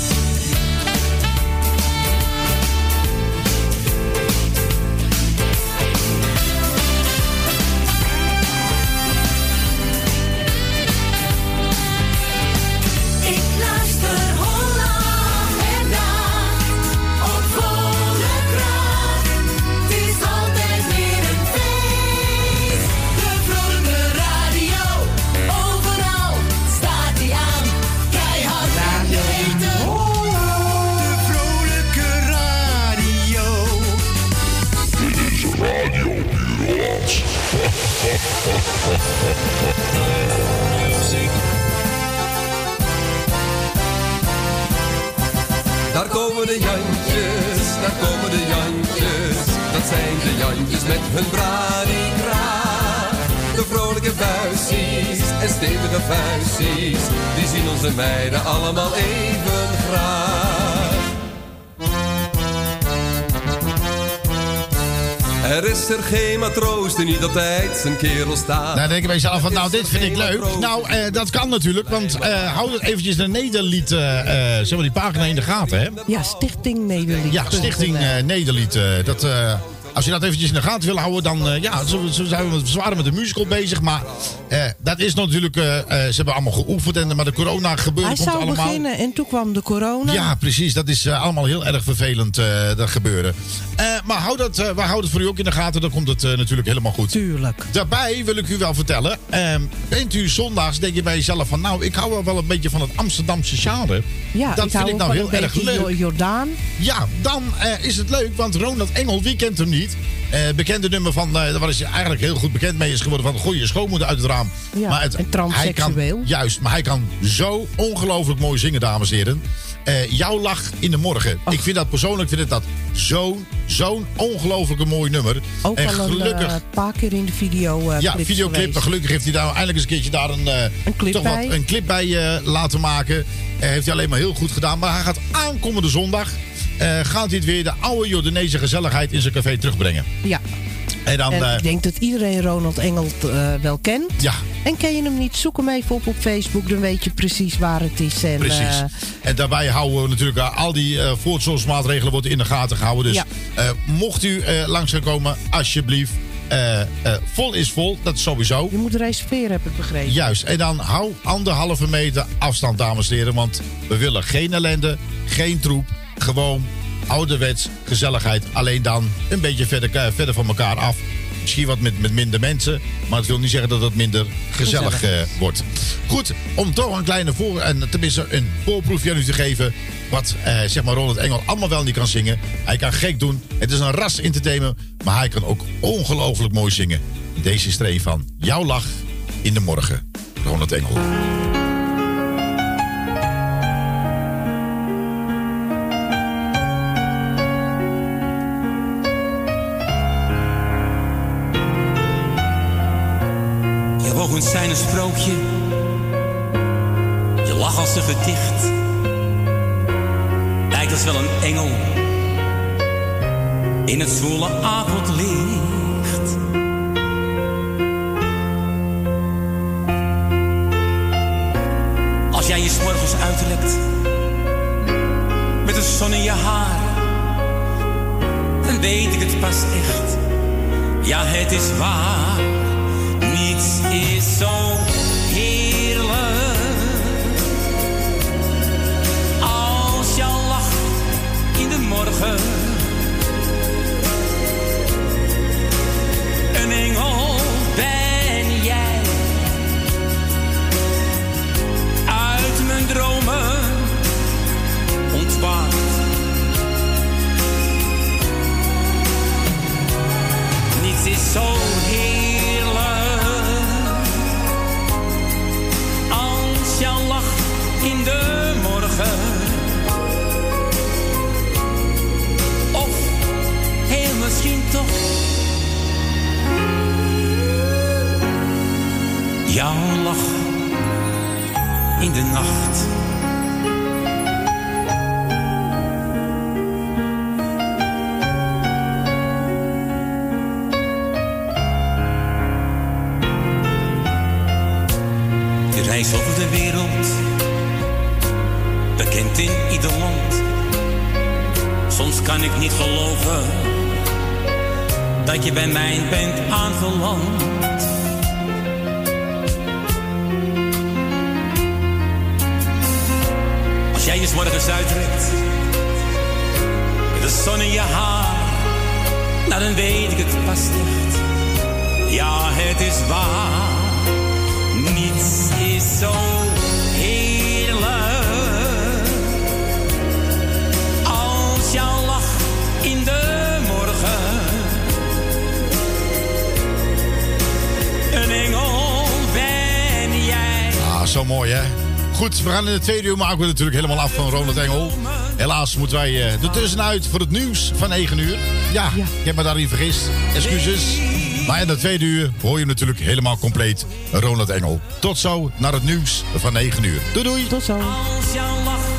Geen matroos die niet altijd zijn kerel staat. Daar denk ik bij jezelf van, nou, dit vind ik leuk. Nou, eh, dat kan natuurlijk, want eh hou het eventjes de Nederlied, eh, eh, zeg maar die pagina in de gaten, hè? Ja, Stichting Nederlied. Ja, Stichting eh, Nederlied. eh, dat, eh, als je dat eventjes in de gaten wil houden, dan eh, ja, zo, zo zijn we zwaar met de musical bezig. Maar eh, dat is natuurlijk, eh, ze hebben allemaal geoefend, en, maar de corona gebeurde Hij komt zou allemaal. beginnen en toen kwam de corona. Ja, precies. Dat is allemaal heel erg vervelend, dat gebeuren. Maar hou dat, wij houden het voor u ook in de gaten. Dan komt het natuurlijk helemaal goed. Tuurlijk. Daarbij wil ik u wel vertellen. ehm, bent u zondags, denk je bij jezelf van... Nou, ik hou wel wel een beetje van het Amsterdamse genre. Ja, dat ik vind ik nou heel erg leuk. Jo- Jordaan. Ja, dan is het leuk, want Ronald Engel, wie kent hem niet? Eh, bekende nummer van, eh waar is hij eigenlijk heel goed bekend mee is geworden... van gooi je schoonmoeder uit het raam. Ja, maar het, en transseksueel. Hij kan, juist, maar hij kan zo ongelooflijk mooi zingen, dames en heren. Eh, jouw lach in de morgen. Ik vind dat persoonlijk vind ik dat zo'n zo'n ongelooflijke mooi nummer. Ook en al een gelukkig... eh, paar keer in de video Ja, videoclip. gelukkig heeft hij daar eindelijk eens een keertje daar een, eh, clip toch bij. Wat, een clip bij laten maken. Heeft hij alleen maar heel goed gedaan. Maar hij gaat aankomende zondag. Eh, gaat het weer de oude Jordaanese gezelligheid in zijn café terugbrengen. Ja. En dan. En eh, ik denk dat iedereen Ronald Engel eh, wel kent. ja, En ken je hem niet, zoek hem even op op Facebook. Dan weet je precies waar het is. En, precies. en daarbij houden we natuurlijk al die eh voorzorgsmaatregelen worden in de gaten gehouden. Dus Ja. mocht u langs gaan komen, alsjeblieft. vol is vol, dat is sowieso. je moet reserveren, heb ik begrepen. Juist, en dan hou anderhalve meter afstand, dames en heren. Want we willen geen ellende, geen troep. Gewoon ouderwets gezelligheid. Alleen dan een beetje verder, eh, verder van elkaar af. Misschien wat met, met minder mensen. Maar dat wil niet zeggen dat het minder gezellig, Gezellig. eh, wordt. Goed, om toch een kleine voor... En tenminste een voorproefje aan u te geven... wat eh, zeg maar Ronald Engel allemaal wel niet kan zingen. Hij kan gek doen. Het is een ras entertainment. Maar hij kan ook ongelooflijk mooi zingen. Deze is een van. Jouw lach in de morgen. Ronald Engel. Een sprookje. Je lach als een gedicht. Lijkt als wel een engel. In het zwoele avondlicht. Als jij je 's morgens uitlekt. Met de zon in je haar. Dan weet ik het pas echt. Ja, het is waar. Niets is lach in de nacht. Je reist over de wereld, bekend in ieder land. Soms kan ik niet geloven dat je bij mij bent aangeland. Als jij je 's morgens uittrekt, met de zon in je haar, nou dan weet ik het pas echt. Ja, het is waar, niets is zo heerlijk als jouw lach in de morgen. Een engel ben jij. Ah, zo mooi hè. Goed, we gaan in de tweede uur maken we natuurlijk helemaal af van Ronald Engel. Helaas moeten wij eh er tussenuit voor het nieuws van 9 uur. Ja, ik heb me daarin vergist. Excuses. Maar in de tweede uur hoor je natuurlijk helemaal compleet Ronald Engel. Tot zo naar het nieuws van 9 uur. Doei doei. Tot zo. Als jouw lach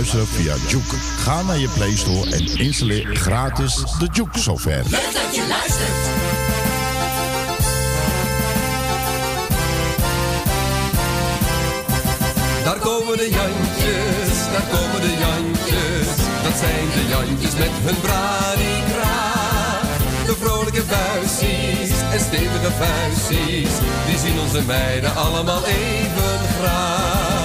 beluisteren via Juke. Ga naar je Play Store en installeer gratis de Juke software. Leuk dat je luistert. Daar komen de Jantjes, daar komen de Jantjes. Dat zijn de Jantjes met hun branikraag. De vrolijke buisjes en stevige vuistjes. Die zien onze meiden allemaal even graag.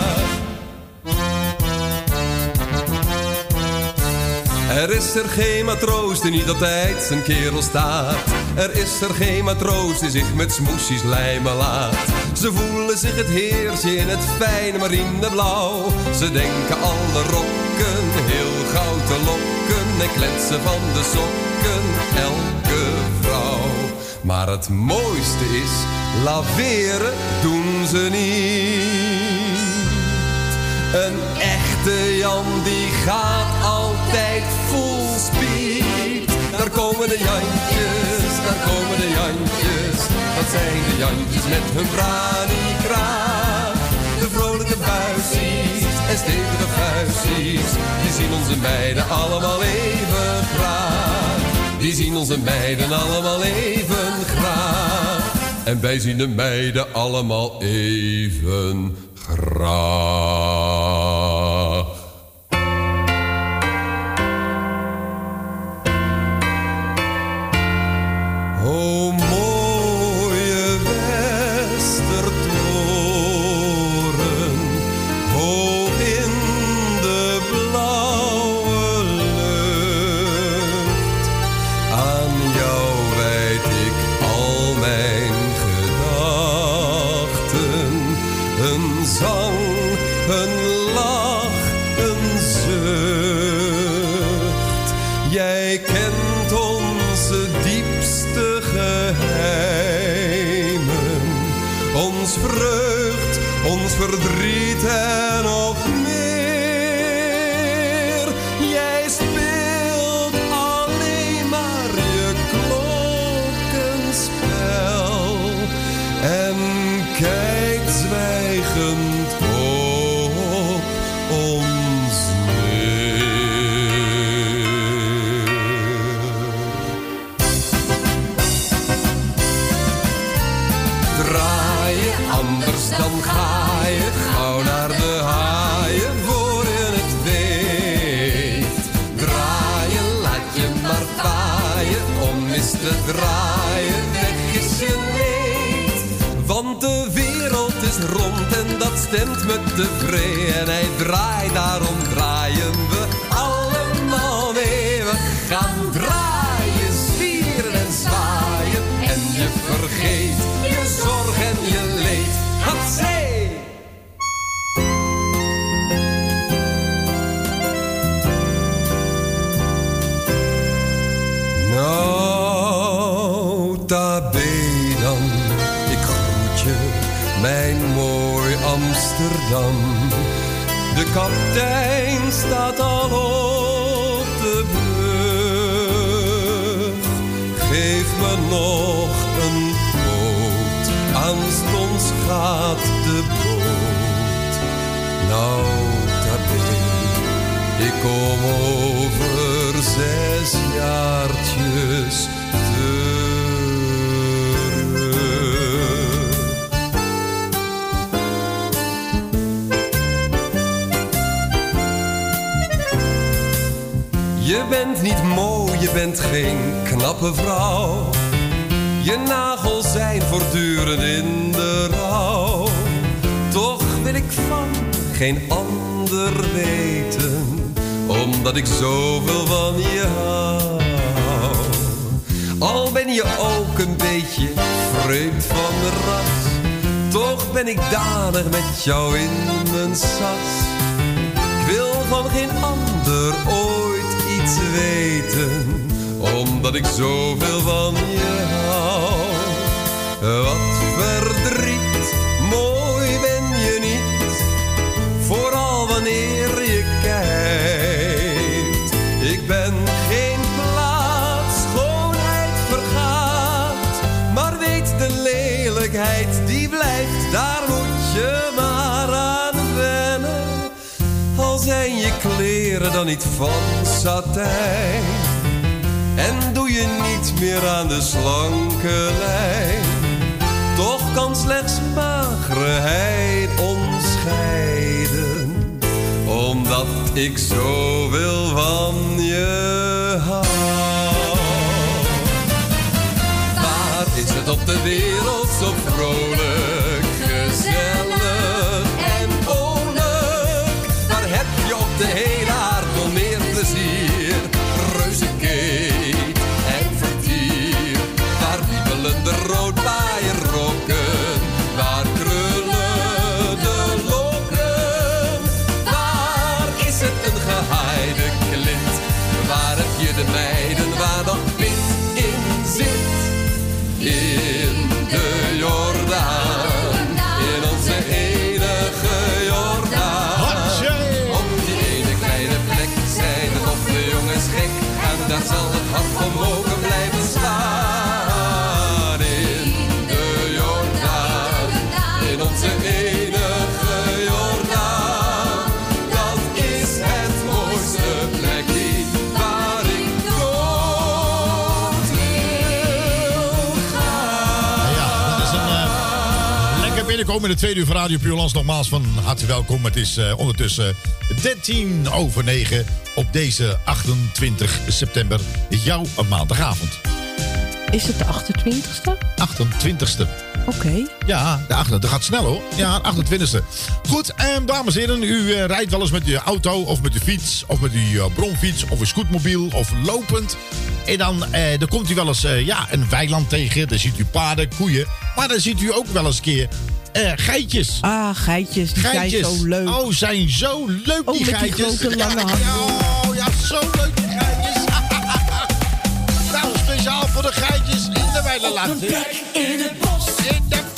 Er is er geen matroos die niet altijd zijn kerel staat. Er is er geen matroos die zich met smoesjes lijmen laat. Ze voelen zich het heersje in het fijne marineblauw. Ze denken alle rokken heel gauw te lokken. En kletsen van de sokken elke vrouw. Maar het mooiste is, laveren doen ze niet. Een echte Jan die gaat altijd full speed. Daar komen de Jantjes, daar komen de Jantjes. Dat zijn de Jantjes met hun branikraag. De vrolijke buisjes en stevige vuistjes. Die zien onze meiden allemaal even graag. Die zien onze meiden allemaal even graag. En wij zien de meiden allemaal even graag. Dan ga je gauw naar de haaien voor je het weet. Draaien, laat je maar paaien om eens te draaien, weg is je leed. Want de wereld is rond en dat stemt me tevreden. En hij draait, daarom Amsterdam. De kaptein staat al op de brug. Geef me nog een poot, aanstonds gaat de boot. Nota bene, ik kom over zes jaartjes Je bent niet mooi, je bent geen knappe vrouw. Je nagels zijn voortdurend in de rouw. Toch wil ik van geen ander weten, omdat ik zoveel van je hou. Al ben je ook een beetje vreemd van de ras, toch ben ik danig met jou in mijn sas. Ik wil van geen ander ooit iets weten, omdat ik zoveel van je hou. Wat verdriet, dan niet van satijn. En doe je niet meer aan de slanke lijn. Toch kan slechts magerheid ons scheiden. Omdat ik zoveel van je hou. Waar is het op de wereld zo vrolijk, gezellig en vrolijk? Waar heb je op de hele binnenkomen in de tweede uur van Radio Puurlands. Nogmaals van harte welkom. Het is eh, ondertussen 13 over 9 op deze 28 september, jouw maandagavond. Is het de 28ste? 28ste. Oké. Ja, de 8 dat gaat snel hoor. Ja, 28ste. Goed, en dames en heren, u eh, rijdt wel eens met je auto of met de fiets of met uw eh, bromfiets of een scootmobiel of lopend. En dan, eh, dan komt u wel eens eh, ja, een weiland tegen. Dan ziet u paarden, koeien. Maar dan ziet u ook wel eens een keer eh, geitjes. Ah, geitjes. Die Geitjes. zijn zo leuk. Oh, zijn zo leuk Oh, die met die geitjes. grote lange ja, handen. Oh, ja, zo leuk die geitjes. nou, speciaal voor de geitjes in de plek in het bos. In de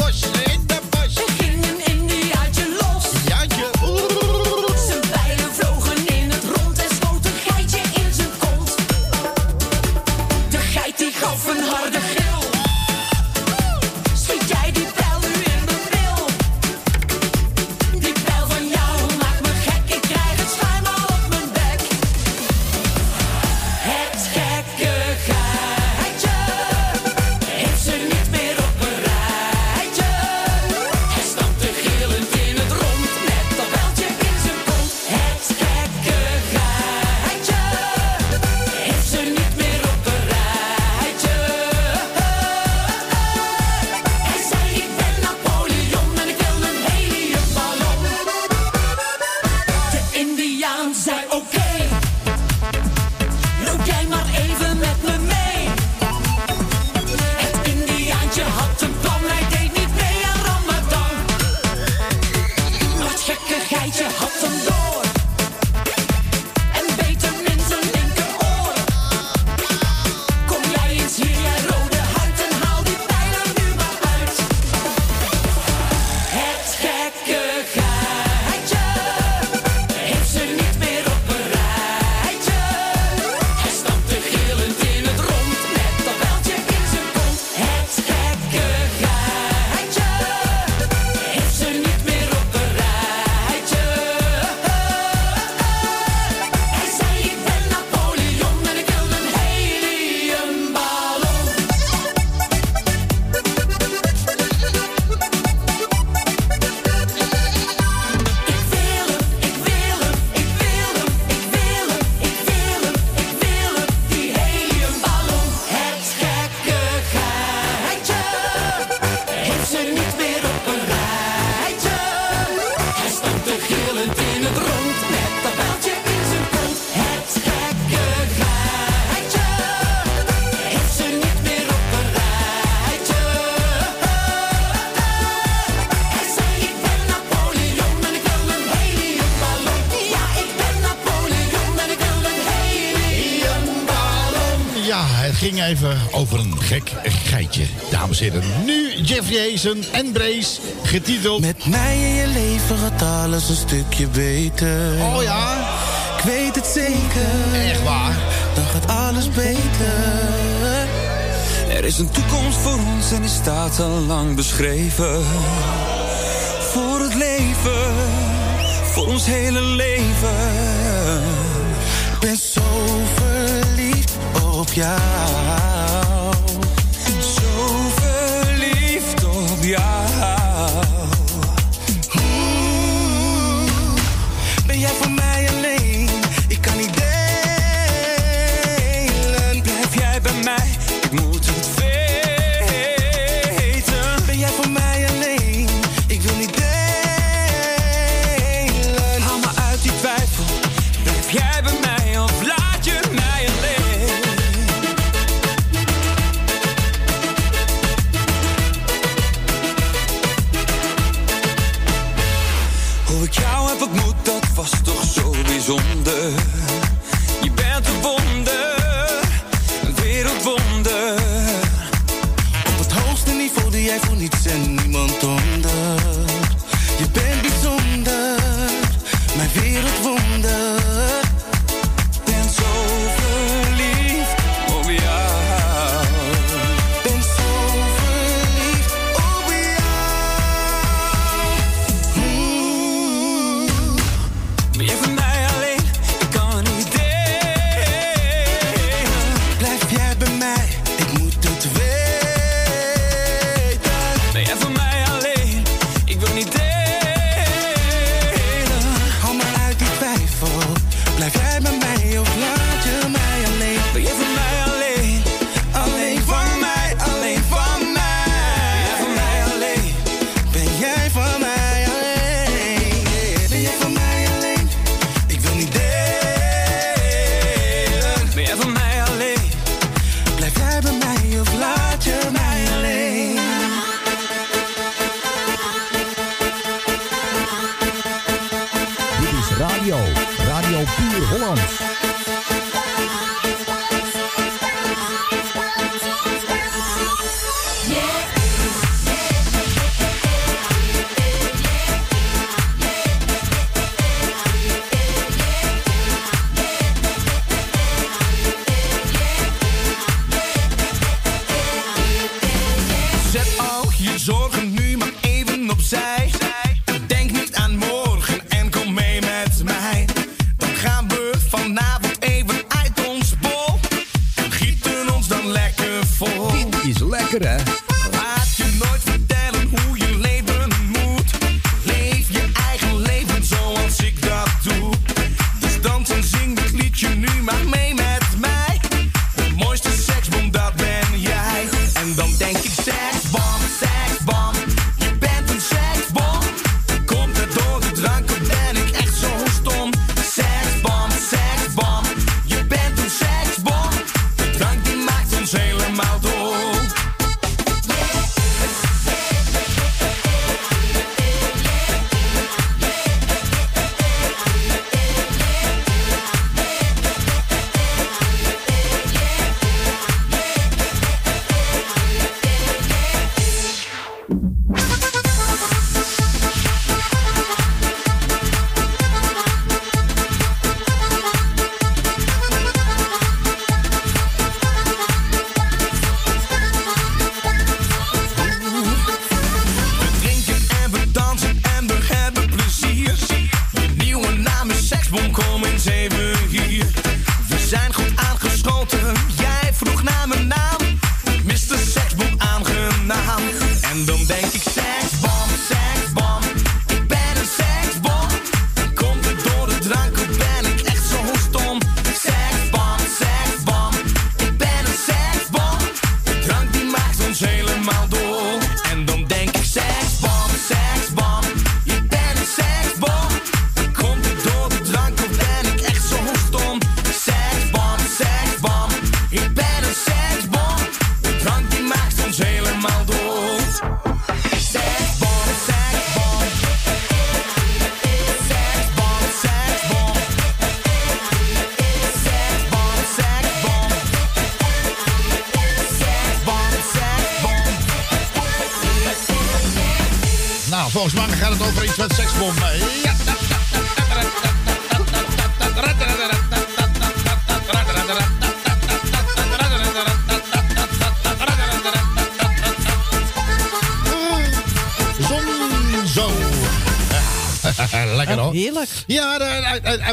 even over een gek geitje. Dames en heren, nu Jeffrey Hazen en Brace, getiteld... Met mij in je leven gaat alles een stukje beter. Oh ja? Ik weet het zeker. Echt waar? Dan gaat alles beter. Er is een toekomst voor ons en die staat al lang beschreven. Voor het leven, voor ons hele leven. Ik ben zo verliefd op jou.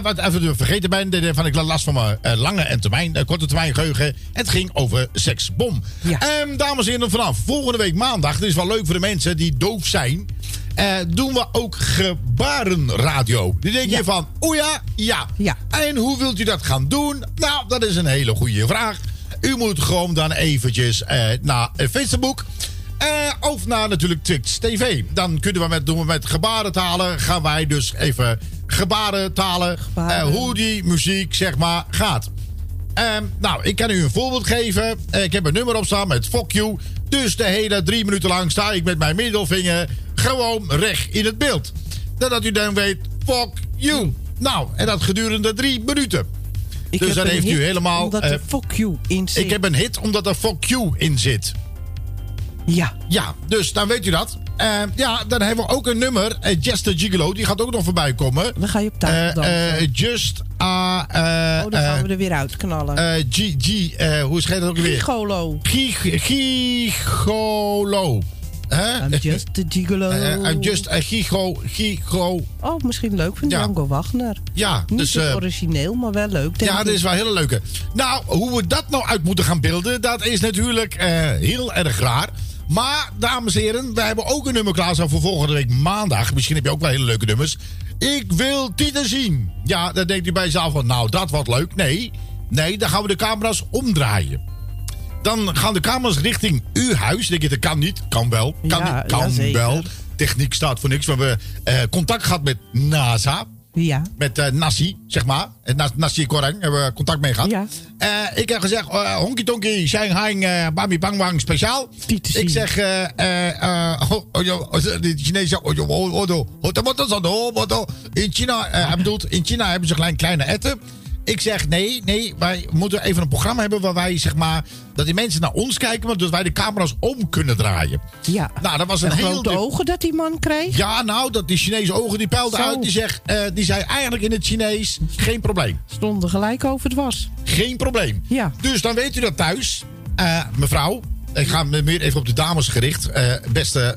Wat even vergeten ben, van ik last van mijn eh, lange en termijn, eh, korte termijn geheugen. Het ging over seksbom. Ehm, dames en heren, vanaf volgende week maandag, het is wel leuk voor de mensen die doof zijn, eh, doen we ook gebarenradio. Dan denk je van, oh ja, ja, ja. En hoe wilt u dat gaan doen? Nou, dat is een hele goede vraag. U moet gewoon dan eventjes eh, naar eh, Facebook. eh, of naar natuurlijk Twitch TV. Dan kunnen we met, doen we met gebarentalen. Gaan wij dus even gebarentalen. eh, hoe die muziek zeg maar gaat. Ehm, nou, ik kan u een voorbeeld geven. Eh, ik heb een nummer op staan met fuck you. Dus de hele drie minuten lang sta ik met mijn middelvinger gewoon recht in het beeld. Dat u dan weet, fuck you. Nou, en dat gedurende drie minuten. Ik dus dan heeft u helemaal... Omdat eh, er fuck you in zit. ik heb een hit omdat er fuck you in zit. Ja. Ja, dus dan weet u dat. Eh, ja, dan hebben we ook een nummer. eh, Just the Gigolo, die gaat ook nog voorbij komen. Dan ga je op tafel eh, just... ah, eh, oh, dan gaan we er weer uitknallen. G, G, hoe schrijft dat ook weer? Gigolo. Gig- Gigolo. Hè? I'm just a gigolo. I'm just a gigo, gigo. Oh, misschien leuk van Ja. Django Wagner. Ja, Niet dus... origineel, maar wel leuk. denk ja, dat is wel een hele leuke. Nou, hoe we dat nou uit moeten gaan beelden, dat is natuurlijk heel erg raar. Maar, dames en heren, we hebben ook een nummer klaarstaan voor volgende week maandag. Misschien heb je ook wel hele leuke nummers. Ik wil Tieten zien. Ja, dan denkt u bij jezelf van, nou, dat wordt leuk. Nee, nee, dan gaan we de camera's omdraaien. Dan gaan de camera's richting uw huis. Denk je, dat kan niet. Kan wel. Kan, Ja, niet. kan ja, wel. Techniek staat voor niks. We hebben eh, contact gehad met NASA. Ja. Met uh, Nassi, zeg maar. Nassi Korang hebben we contact mee gehad. Ik heb gezegd, uh, honky tonky, shang hang, uh, bami bang wang speciaal. Ik zeg, de Chinese, in China, hij bedoelt, in China hebben ze kleine etten. Ik zeg, nee, nee, wij moeten even een programma hebben waar wij, zeg maar, dat die mensen naar ons kijken, maar dat wij de camera's om kunnen draaien. Ja. Nou, dat was een En heel... grote ogen dat die man kreeg. Ja, nou, dat die Chinese ogen die peilden Zo. uit. Die, zegt, eh, die zei eigenlijk in het Chinees, geen probleem. Stonden gelijk over het was. Geen probleem. Ja. Dus dan weet u dat thuis. Eh, mevrouw, ik ga me meer even op de dames gericht. Eh, beste,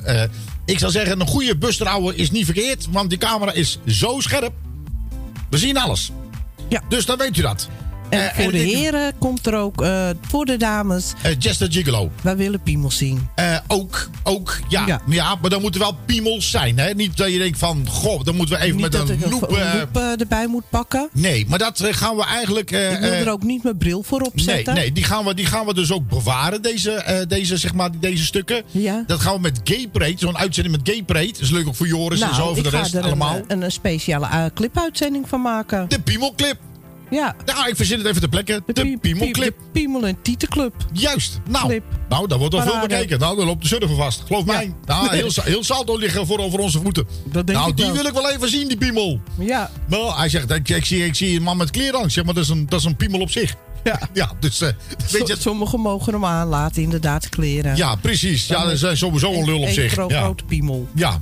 ik zou zeggen, een goede busrouwer is niet verkeerd. Want die camera is zo scherp. We zien alles. Ja. Dus dan weet u dat. En Eh, voor de heren komt er ook, eh, voor de dames. eh, Just a Gigolo. Wij willen piemels zien. Ook, ook, ja. Ja. maar dan moeten wel piemels zijn. Hè? Niet dat je denkt van, goh, dan moeten we even met een loep... erbij moet pakken. nee, maar dat gaan we eigenlijk... Ik wil er ook niet mijn bril voor Nee, opzetten. nee die, gaan we, die gaan we dus ook bewaren, deze, deze, zeg maar, deze stukken. Ja. Dat gaan we met Gay Parade, zo'n uitzending met Gay Parade. Dat is leuk ook voor Joris en zo Nou, over ik de rest er allemaal. Een, een, speciale clipuitzending van maken. De Piemelclip. Ja. Nou, ik verzin het even ter plekke. De, Piemelclip. De Piemel en Tietenclub. Juist. Nou, Clip. nou, daar wordt wel veel bekeken. Nou, dan loopt de surfer vast. Geloof mij. Nou, heel, heel Salto liggen voor over onze voeten. Dat denk nou, ik die wel. wil ik wel even zien, die piemel. Ja. Nou, hij zegt, ik, ik, zie, ik zie een man met kleren aan. Zeg maar, dat is een, dat is een piemel op zich. Ja. Ja, dus eh, weet je... Sommigen mogen hem aanlaten, inderdaad, kleren. Ja, precies. Ja, dat is sowieso een lul op Een zich. Ja. grote piemel. Ja.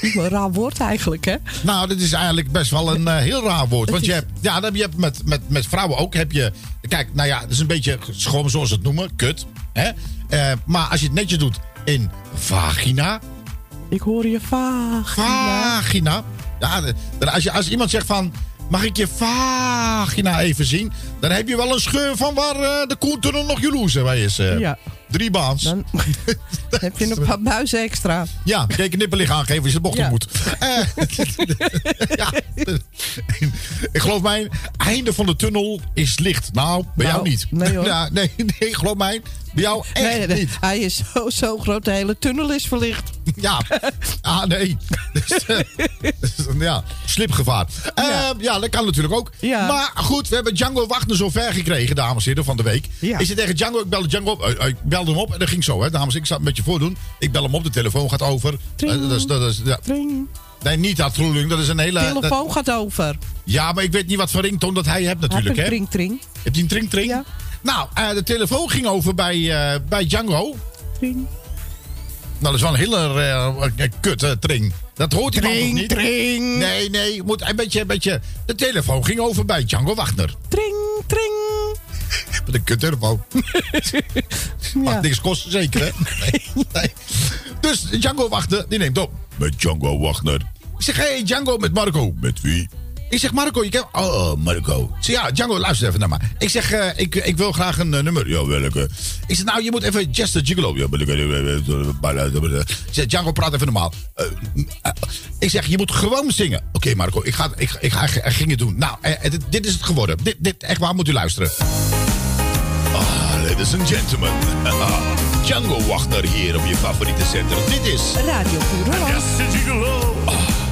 Een raar woord eigenlijk, hè? Nou, dat is eigenlijk best wel een eh, heel raar woord. Want je hebt, ja, dan heb je hebt met, met, met vrouwen ook. Heb je, kijk, nou ja, dat is een beetje gewoon zoals ze het noemen. Kut. Hè? Eh, maar als je het netjes doet in vagina. Ik hoor je vagina. Vagina. Ja, als, je, als iemand zegt van. Mag ik je vagina even zien? Dan heb je wel een scheur van waar eh, de koentunnel nog jaloers bij is. eh. Ja. Drie baans. Dan heb je een paar buizen extra. Ja, kijk een nipperlig aangeven als je de bocht Ja. op moet. Eh, ja. Ik geloof mij, einde van de tunnel is licht. Nou, bij Nou, jou niet. nee, hoor. Ja, nee, nee, geloof mij, jou echt Nee, nee, niet. hij is zo, zo groot, de hele tunnel is verlicht. Ja, ah nee. Dus, eh, dus, ja, slipgevaar. Ja. ja, dat kan natuurlijk ook. Ja. Maar goed, we hebben Django Wagner zo ver gekregen, dames en heren, van de week. Ja. Ik zit tegen Django, ik belde Django op. eh, eh, ik belde hem op en dat ging zo, hè, dames. Ik het een beetje voordoen. Ik bel hem op, de telefoon gaat over. Tring. Eh, dat is, dat is, ja. Tring. Nee, niet dat Troeling, dat is een hele... dat- telefoon gaat over. ja, maar ik weet niet wat voor ringtoon dat hij hebt natuurlijk, Heb hè? een tring, tring. Heb je een tring tring? Ja. Nou, eh, de telefoon ging over bij, eh, bij Django. Tring. Nou, dat is wel een hele eh, kut eh, tring. Dat hoort iemand nog Tring, niet. tring. Nee, nee, moet een beetje, een beetje... De telefoon ging over bij Django Wagner. Tring, tring. Met een kut telefoon. Mag Ja. niks kosten, zeker, hè? Nee, nee. Dus Django Wagner, die neemt op. Met Django Wagner. Ik zeg, hey Django met Marco. Met wie? Ik zeg, Marco, je kent... Oh, Marco. Ik zeg, ja, Django, luister even naar me. Ik zeg, eh, ik, ik wil graag een eh, nummer. Ja, welke? Ik zeg, nou, je moet even Just a Gigolo. Ik zeg, Django, praat even normaal. Eh, eh, ik zeg, je moet gewoon zingen. Oké, Marco, ik, ga, ik, ik, ga, ik ging het doen. Nou, eh, dit, dit is het geworden. Dit, dit, echt waar, moet u luisteren. Ah, ladies and gentlemen. Django Wagner hier op je favoriete zender. Dit is... Radio Puur Holland.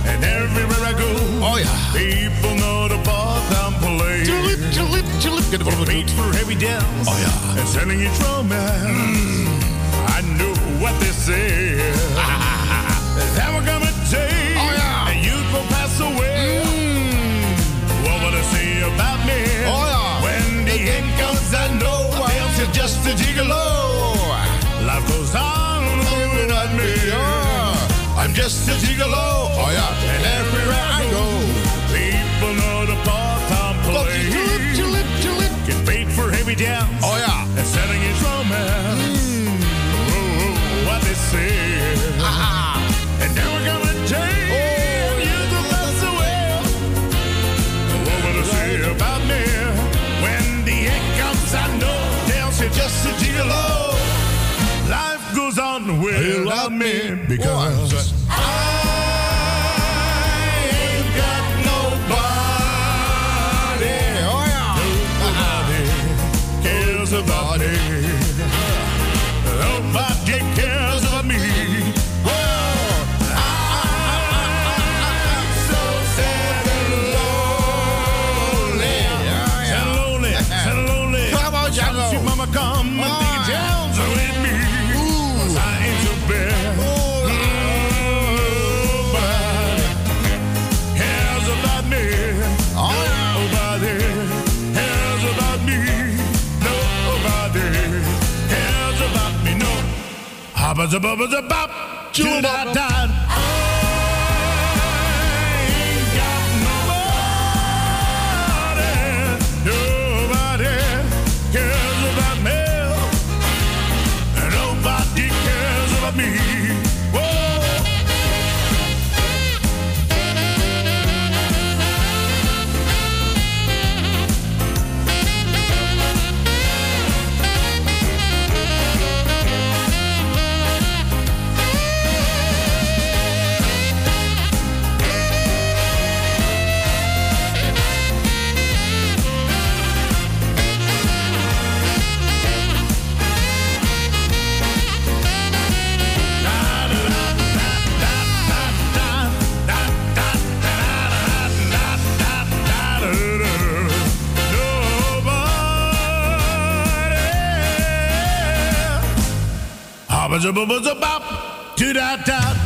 And everywhere I go, oh yeah, people know the part I'm playing. Tulip, tulip, tulip. Get the beat for heavy dance. Oh yeah, and sending it romance. Mm. I know what they say. that we're gonna take. Oh yeah, and you will pass away. Mm. What would I say about me? Oh yeah, when the end comes, I know else you're just a gigolo. Life goes on without me. I'm just a gigolo. Oh yeah, and everywhere I go, without me because Bubba, bubba, bop, do not. Buzz a buzz a bop, da da.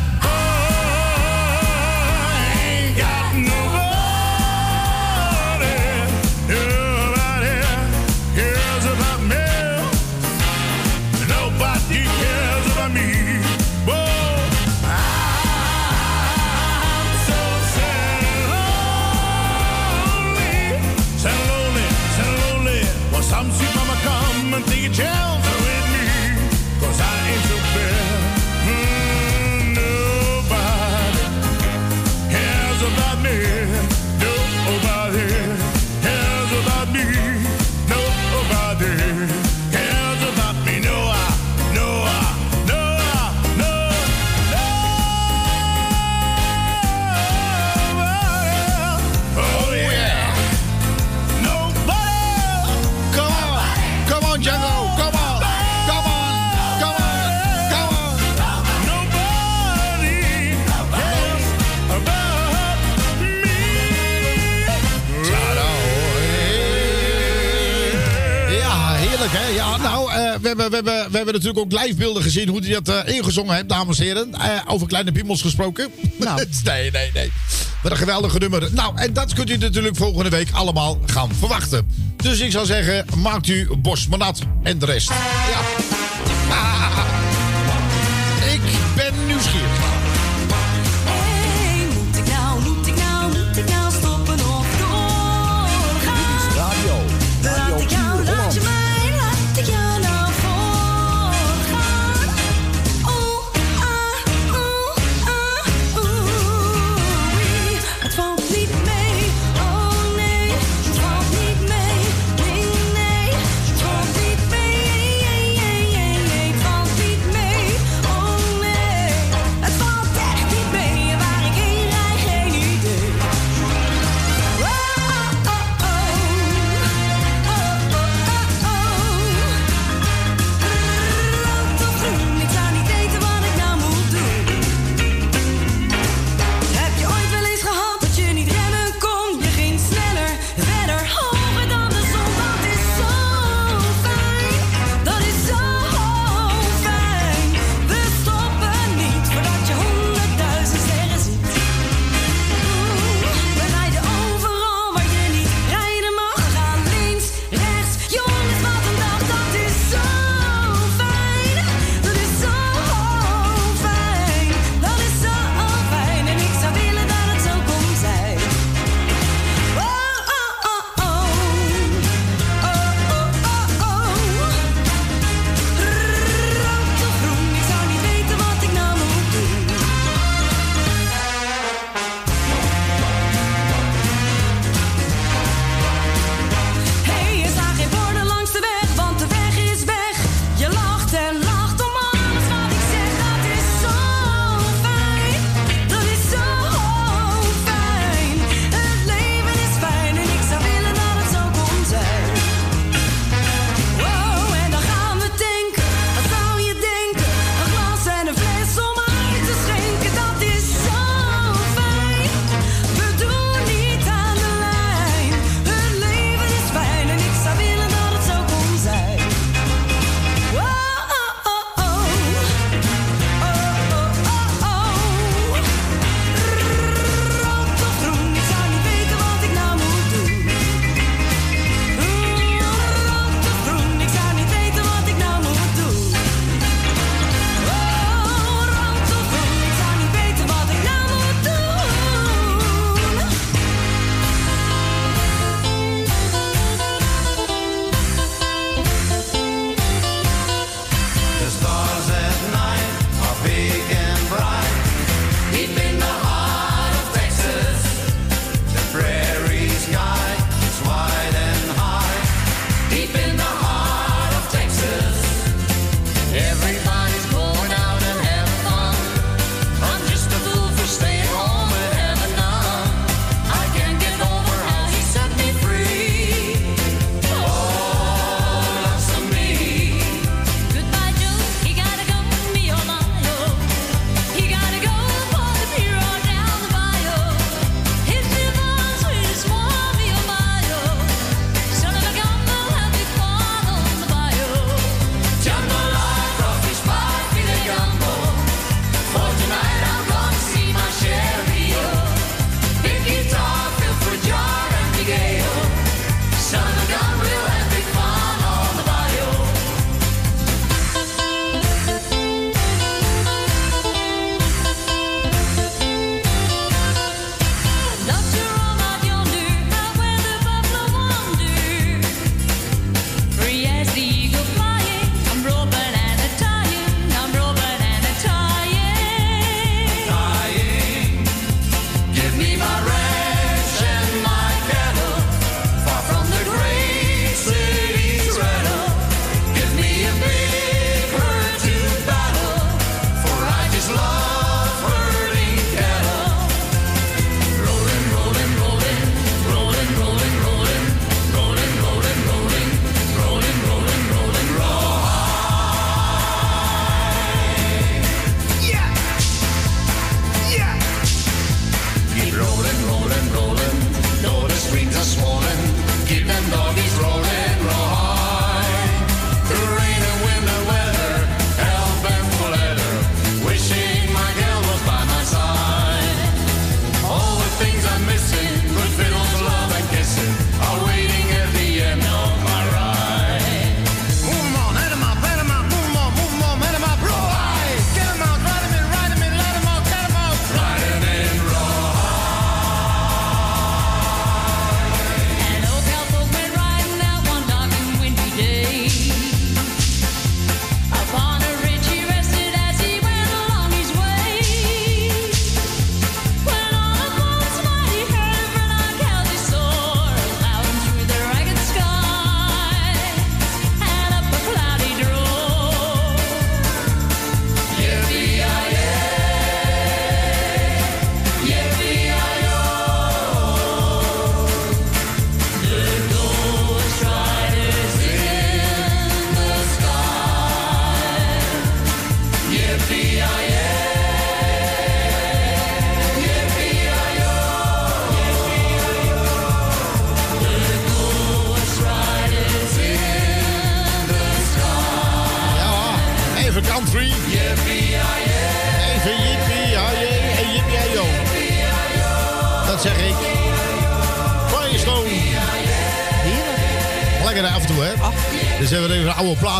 We, hebben, we, hebben, natuurlijk ook livebeelden gezien hoe hij dat eh, ingezongen heeft, dames en heren. Eh, over kleine piemels gesproken. Nou. nee, nee, nee. Wat een geweldige nummer. Nou, en dat kunt u natuurlijk volgende week allemaal gaan verwachten. Dus ik zou zeggen, maakt u Bos maar nat en de rest. Ja.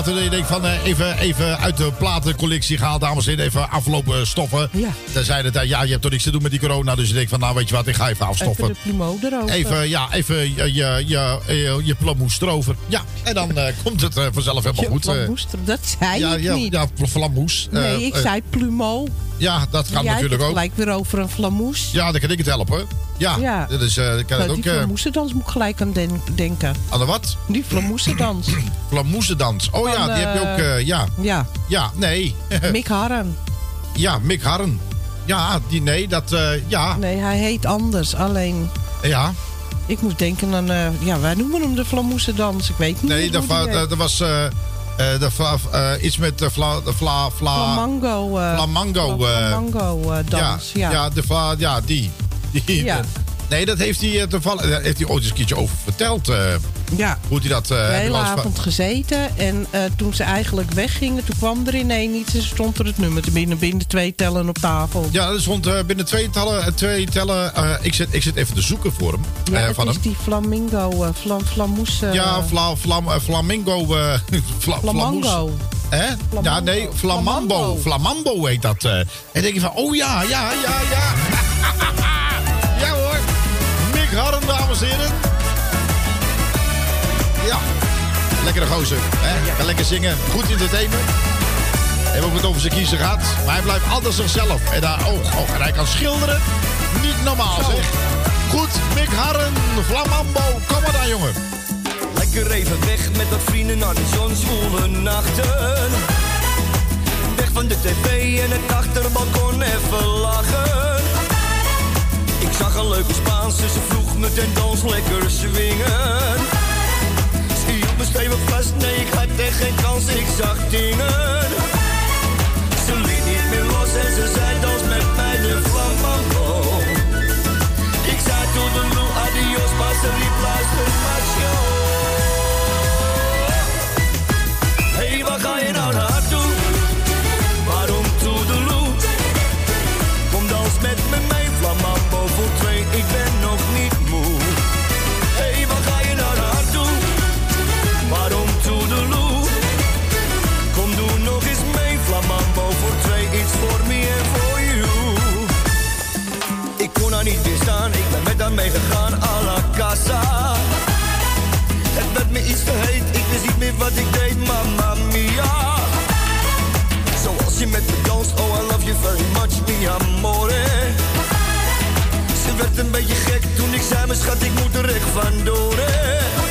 Platen. Dat je denkt van eh, even, even uit de platencollectie gehaald, dames en heren. Even aflopen stoffen. Ja. Dan zei het, ja, je hebt toch niks te doen met die corona. Dus je denkt van, nou weet je wat, ik ga even afstoffen. Even de plumeau erover. Even, ja, even je, je, je, je, je erover. Ja, En dan eh, komt het eh, vanzelf helemaal goed. eh. Flamboes, dat zei ja, ik ja, niet. ja, flamboes. Eh, nee, ik eh, zei plumeau. Ja, dat gaat natuurlijk ook. het gelijk weer over een flamoes. Ja, dan kan ik het helpen. Ja, Ja. dat is, eh, ik kan het Nou, ook... die eh, flamoesendans moet ik gelijk aan den- denken. aan de wat? Die flamoesendans. Flamoesendans. Oh ja, die heb je eh, ook... eh, ja. ja. Ja, nee. Mick Harren. ja, Mick Harren. Ja, die, nee, dat... eh, ja, Nee, hij heet anders. Alleen, ja. ik moet denken aan... eh, ja, wij noemen hem de flamoesendans. Ik weet niet Nee, dat, va- dat was... eh, eh, eh, iets met de vla, de vla, vla, Flamango. eh, Flamango, fla- eh, Flamango eh, dans. Ja, ja, de vla, ja, die. die Ja. Nee, dat heeft hij, eh, toevallig, daar heeft hij ooit eens een keertje over verteld. Ja. Hoe hij dat... eh, de hele avond gezeten. En eh, toen ze eigenlijk weggingen, toen kwam er ineens iets en stond er het nummer te binnen. Binnen twee tellen op tafel. Ja, er stond eh, binnen twee tellen... Twee tellen ik, zit, ik zit even te zoeken voor hem. Ja, van is hem. die flamingo, flam, flamoes... Ja, fla, flam, flamingo... fla. Hè? Ja, nee, flamambo. Flamambo heet dat. En denk je van, oh ja, ja, ja, ja. ja hoor. Mick Harren, dames en heren. Lekkere gozer. Hè? Kan lekker zingen. Goed entertainen. Hebben ook het over zijn kiezen gehad. Maar hij blijft altijd zichzelf. En, daar, oh, oh, en hij kan schilderen. Niet normaal zeg. Goed, Mick Harren, Flamambo. Kom maar dan, jongen. Lekker even weg met wat vrienden naar de zonswoele nachten. Weg van de tv en het achterbalkon even lachen. Ik zag een leuke Spaanse, ze vroeg me ten dans lekker swingen. Stevig vast, nee ik had echt geen kans, ik zag dingen. Ze liet niet meer los en ze zei dans met mij de flamambo. Ik zei toedeloe, adios, maar ze riep luister macho. Hey, waar ga je nou naartoe? You very much, mi amore. Ze werd een beetje gek toen ik zei, mijn schat, ik moet er echt vandoor. hè.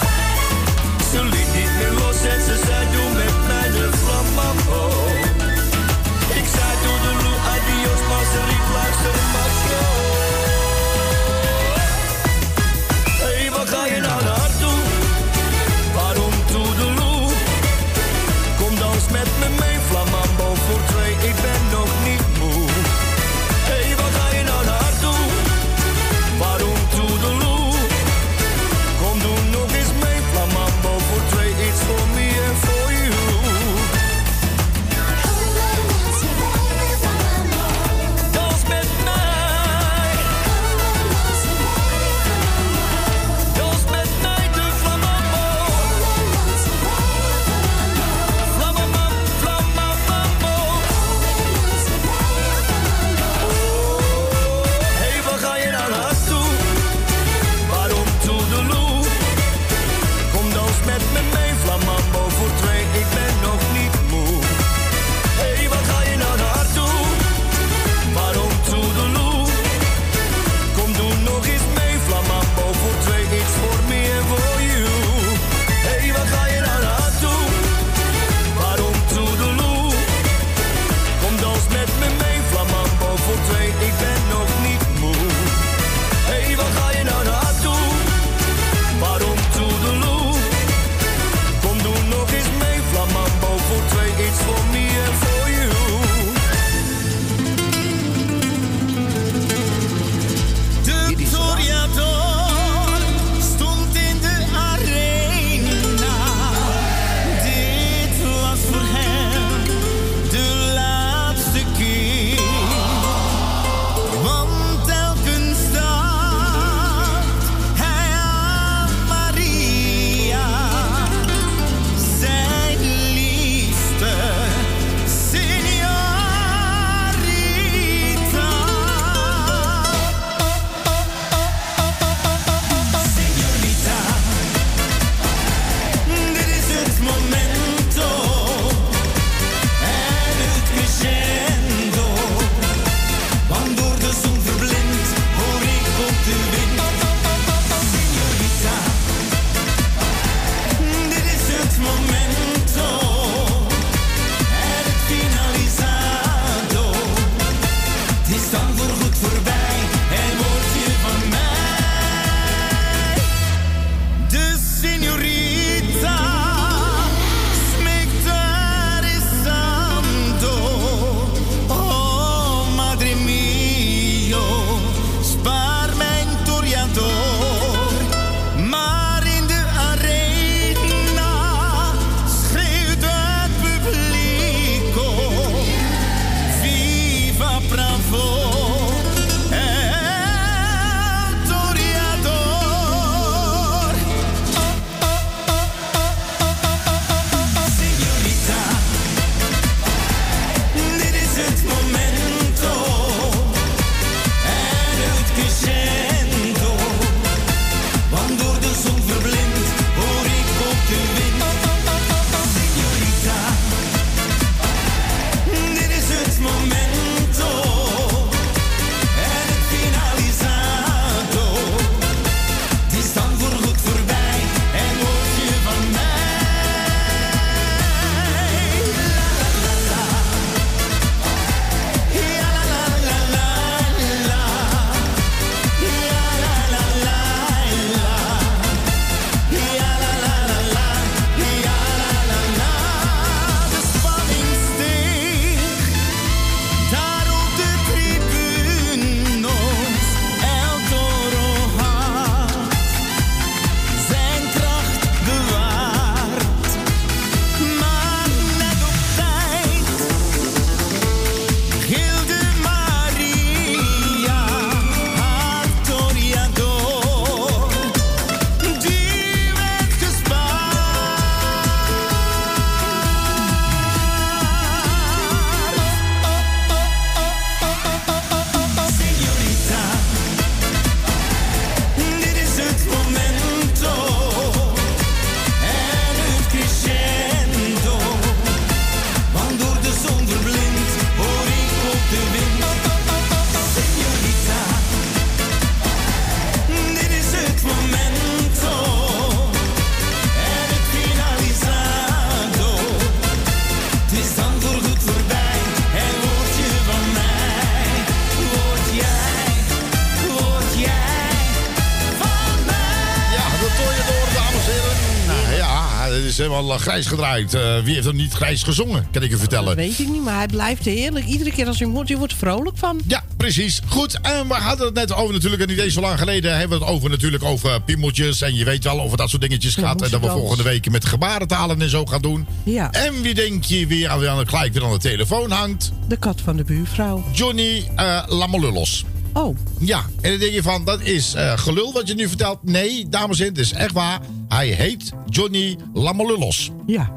Is helemaal eh, grijs gedraaid. Eh, wie heeft er niet grijs gezongen, kan ik je vertellen. Dat weet ik niet, maar hij blijft heerlijk. Iedere keer als je hem hoort, je wordt er vrolijk van. Ja, precies. Goed, en we hadden het net over natuurlijk, en niet eens zo lang geleden, hebben we het over natuurlijk over piemeltjes. En je weet wel over dat soort dingetjes gaat. En dat we volgende week met gebarentalen en zo gaan doen. Ja. En wie denk je weer aan, gelijk weer aan de telefoon hangt? De kat van de buurvrouw. Johnny eh Lamolullos. Oh. Ja, en dan denk je van, dat is eh, gelul wat je nu vertelt. Nee, dames en heren, het is echt waar. Hij heet Johnny Lamolullos. Ja.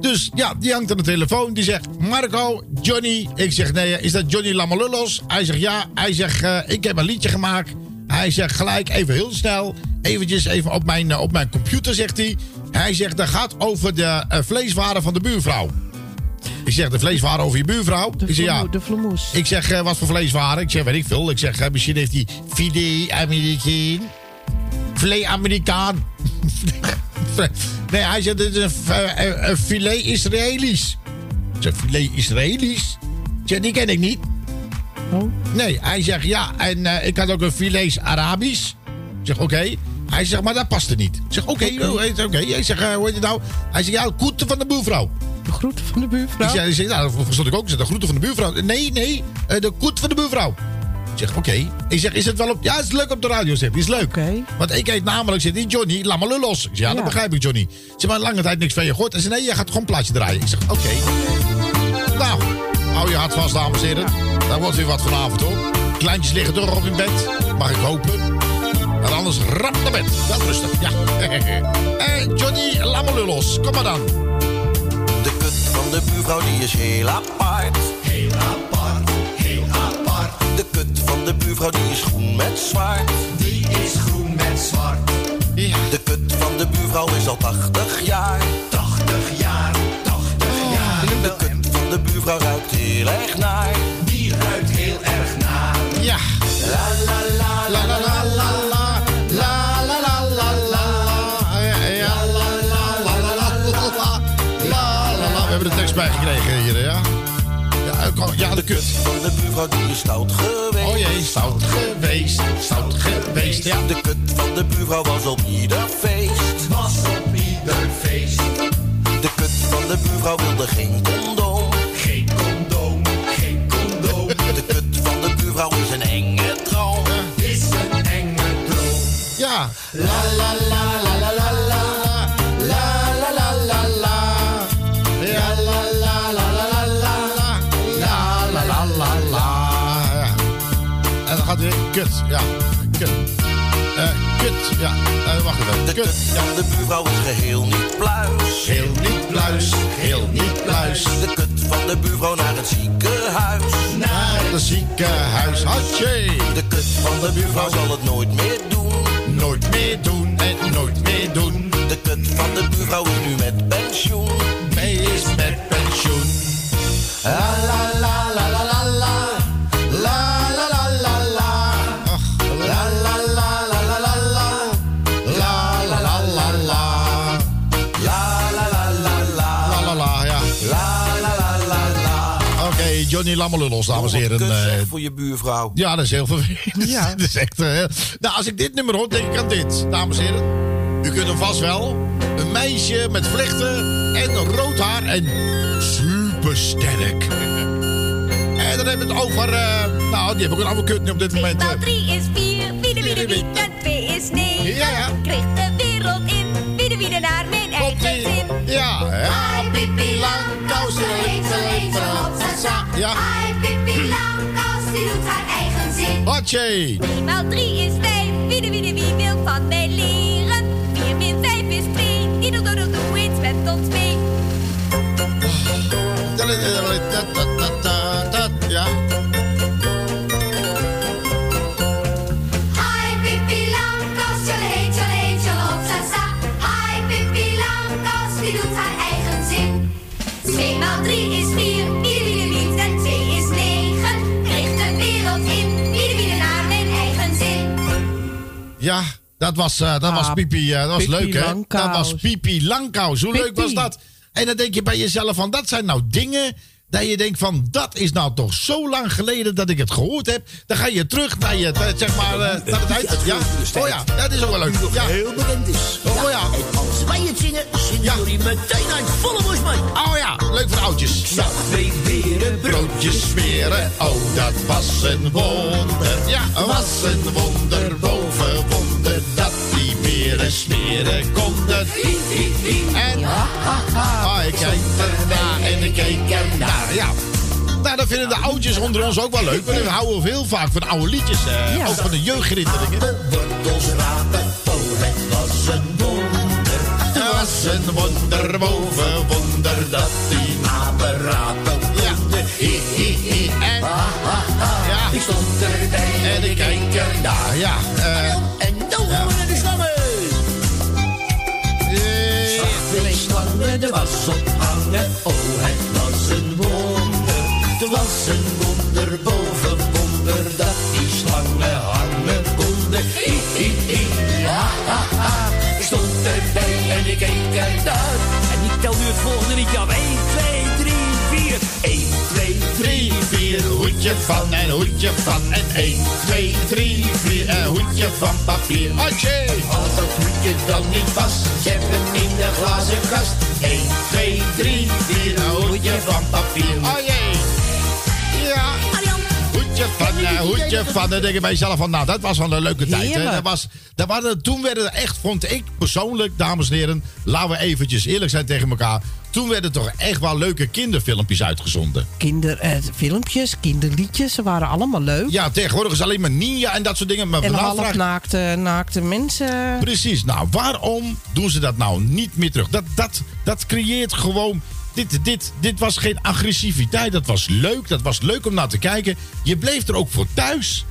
Dus ja, die hangt aan de telefoon. Die zegt, Marco, Johnny. Ik zeg, nee, is dat Johnny Lamolullos? Hij zegt, ja. Hij zegt, eh, ik heb een liedje gemaakt. Hij zegt gelijk, even heel snel. Eventjes even op mijn, eh, op mijn computer, zegt hij. Hij zegt, dat gaat over de vleeswaren van de buurvrouw. Ik zeg, de vleeswaren over je buurvrouw? ik zeg, ja. de vloemoes. Ik zeg, eh, wat voor vleeswaren? Ik zeg, weet ik veel. Ik zeg, eh, misschien heeft hij filet Amerikaan. Filet Amerikaan. nee, hij zegt, dit is een, eh, een filet Israëlisch. Ik zeg, filet Israëlisch? Ik zeg, die ken ik niet. Oh. Nee, hij zegt, ja, en ik had ook een filet Arabisch. Ik zeg, oké. Hij zegt, maar dat past er niet. Ik zeg, oké, oh, hij zegt, oké. Hij zegt, hoe heet het nou? Hij zegt, ja, de groeten van de buurvrouw. De groeten van de buurvrouw? Ik zeg, hij zegt, nou, dat verstond ik ook. Ik zeg, de groeten van de buurvrouw. Nee, nee, eh, de koet van de buurvrouw. Ik zeg, oké. Ik zeg, is het wel op... Ja, het is leuk op de radio, hij. Is leuk. Want ik heet namelijk, zit niet Johnny, laat maar los. Ik zeg, ja, dat Ja. begrijp ik, Johnny. Ik zeg, maar lange tijd niks van je gehoord. Hij zei, nee, jij gaat gewoon een plaatje draaien. Ik zeg, oké. Nou, hou je hart vast, dames en heren. Daar wordt weer wat vanavond, hoor. Kleintjes liggen toch op in bed. Mag ik hopen. En anders rap naar bed. Wel rustig, ja. hey, Johnny, laat maar los. Kom maar dan. De buurvrouw die is heel apart. Heel apart, heel apart. De kut van de buurvrouw die is groen met zwart. Die is groen met zwart. De kut van de buurvrouw is al 80 jaar. 80 jaar, 80 jaar. De kut van de buurvrouw ruikt heel erg naar. Die ruikt heel erg naar. Ja. La La la la la la. Bijgekregen hier, ja. Ja, ja, de kut. van de buurvrouw die is stout geweest. Oh jee, stout geweest. Stout geweest, ja. De kut van de buurvrouw was op ieder feest. Was op ieder feest. De kut van de buurvrouw wilde geen condoom. Geen condoom, geen condoom. De kut van de buurvrouw is een enge droom. Is een enge droom. Ja. La la la kut. Ja, kut. Eh, kut, ja. Eh, wacht even. De Kut, kut ja. van de buurvrouw is geheel niet pluis. Heel niet pluis, heel niet pluis. De kut van de buurvrouw naar het ziekenhuis. Naar het ziekenhuis, hatje. De kut van de buurvrouw zal het nooit meer doen. Nooit meer doen en nooit meer doen. De kut van de buurvrouw is nu met pensioen. Mee is met pensioen. La la la la Johnny Lammelullos, dames en heren. Eh, voor je buurvrouw. Ja, dat is heel vervelend. Ja. dat is echt, eh, nou, als ik dit nummer hoor, denk ik aan dit, dames en heren. U kunt hem vast wel. Een meisje met vlechten en rood haar en supersterk. En dan hebben we het over, eh, nou, die hebben ook een oude kut nu op dit moment. eh. Maal 3 is 4, wie de wie de wie, en 2 is 9. Ja, ja. Kreeg de wereld in, wie de wie de naar mijn eigen zin. Ja, hè? Langkous, ze Ja. Ai, Pippi Langkous, die doet haar eigen zin. Hatje. 3 maal 3 is 5, wie de wie de wie wil van mij leren. 4 min 5 is 2, ieder doet doet doe iets met ons mee. Ja, dat was, eh, dat was Pipi. dat was Pipi leuk, hè? Langkous. Dat was Pipi Langkous. Hoe leuk was dat? En dan denk je bij jezelf van, dat zijn nou dingen Dat je denkt van, dat is nou toch zo lang geleden dat ik het gehoord heb. Dan ga je terug naar je, eh, zeg maar, eh, naar het uit. Ja? Oh ja, dat is ook wel leuk. Ja. heel bekend is. Oh ja. En als wij het zingen, zingen jullie meteen uit volle borst mee. Oh ja, leuk voor de oudjes. Ja, twee beren Broodjes smeren, oh dat was een wonder. Ja, was een wonder boven wonder dat die beren smeren konden. En ah, ik kijk ernaar en ik keek ernaar. Ja. Nou, dat vinden de oudjes onder ons ook wel leuk. Want we houden heel vaak van oude liedjes. eh, Ja. ook van de jeugdherinneringen. wortels rapen, het was een wonder. Het was een wonder boven wonder dat die apen rapen konden. Hi, hi, hi. En, ja. Ik stond erbij En ik kijk ernaar. Ja, eh, En dan gaan naar de was op hangen. Oh, het was een wonder. Het was een wonder boven wonder dat die slangen hangen konden. Hi, hi, hi. Ha, ha, ha. Ik stond erbij en ik keek ernaar. En ik tel nu het volgende liedje af. Hoedje van en hoedje van. En 1, 2, 3, 4. Een hoedje van papier. Atje! Als dat hoedje dan niet was, zet hem in de glazen kast. 1, 2, 3, 4. Een hoedje van papier. Oh! Hoedje van, eh, hoedje van. Dan denk ik bij jezelf van, nou, dat was wel een leuke tijd. Hè? Dat was, dat waren, toen werden er echt, vond ik persoonlijk, dames en heren, laten we eventjes eerlijk zijn tegen elkaar. Toen werden toch echt wel leuke kinderfilmpjes uitgezonden. Kinderfilmpjes, kinderliedjes, ze waren allemaal leuk. Ja, tegenwoordig is alleen maar Ninja en dat soort dingen. Maar en half naakte, naakte mensen. Precies. Nou, waarom doen ze dat nou niet meer terug? Dat, dat, dat creëert gewoon. Dit, dit, dit was geen agressiviteit. Dat was leuk. Dat was leuk om naar te kijken. Je bleef er ook voor thuis.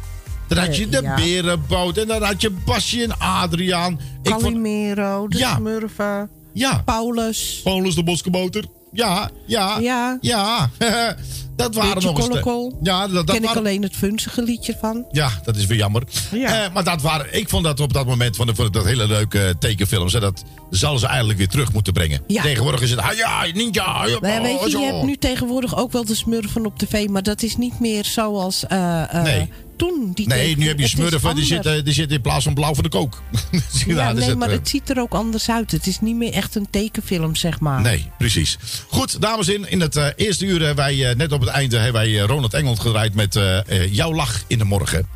Dan had je Eh, de ja. berenboot. En dan had je Basje en Adriaan. Ik vond, Calimero, de Ja. Smurfen, ja. Paulus. Paulus de Boskabouter. Ja, ja, Ja. ja. dat waren Beetje nog eens. de- Kolokol. Ja, dat, dat Ken ik alleen het funzige liedje van. Ja, dat is weer jammer. Ja. Eh, maar dat waren, ik vond dat op dat moment van de, van dat hele leuke eh, tekenfilms. hè, dat zouden ze eigenlijk weer terug moeten brengen. Ja. Tegenwoordig is het, ah ja, ninja. ja, Nou ja, weet je, zo. je hebt nu tegenwoordig ook wel de smurfen op tv, maar dat is niet meer zoals eh, eh, Nee. toen. Die Nee, nu heb je het is smurfen, die anders. zitten, die zitten in plaats van blauw voor de kook. Ja, nee, maar het ziet er ook anders uit. Het is niet meer echt een tekenfilm, zeg maar. Nee, precies. Goed, dames en heren, in het eh, eerste uur hebben wij net op het einde hebben wij eh, Ronald Engel gedraaid met eh, eh, Jouw Lach in de Morgen.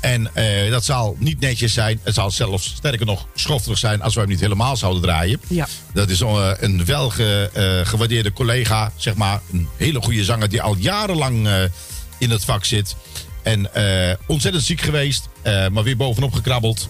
En dat zal niet netjes zijn. Het zal zelfs, sterker nog, schoftig zijn als wij hem niet helemaal zouden draaien. Ja. Dat is een wel ge- eh, gewaardeerde collega, zeg maar. Een hele goede zanger die al jarenlang in het vak zit. En ontzettend ziek geweest, maar weer bovenop gekrabbeld.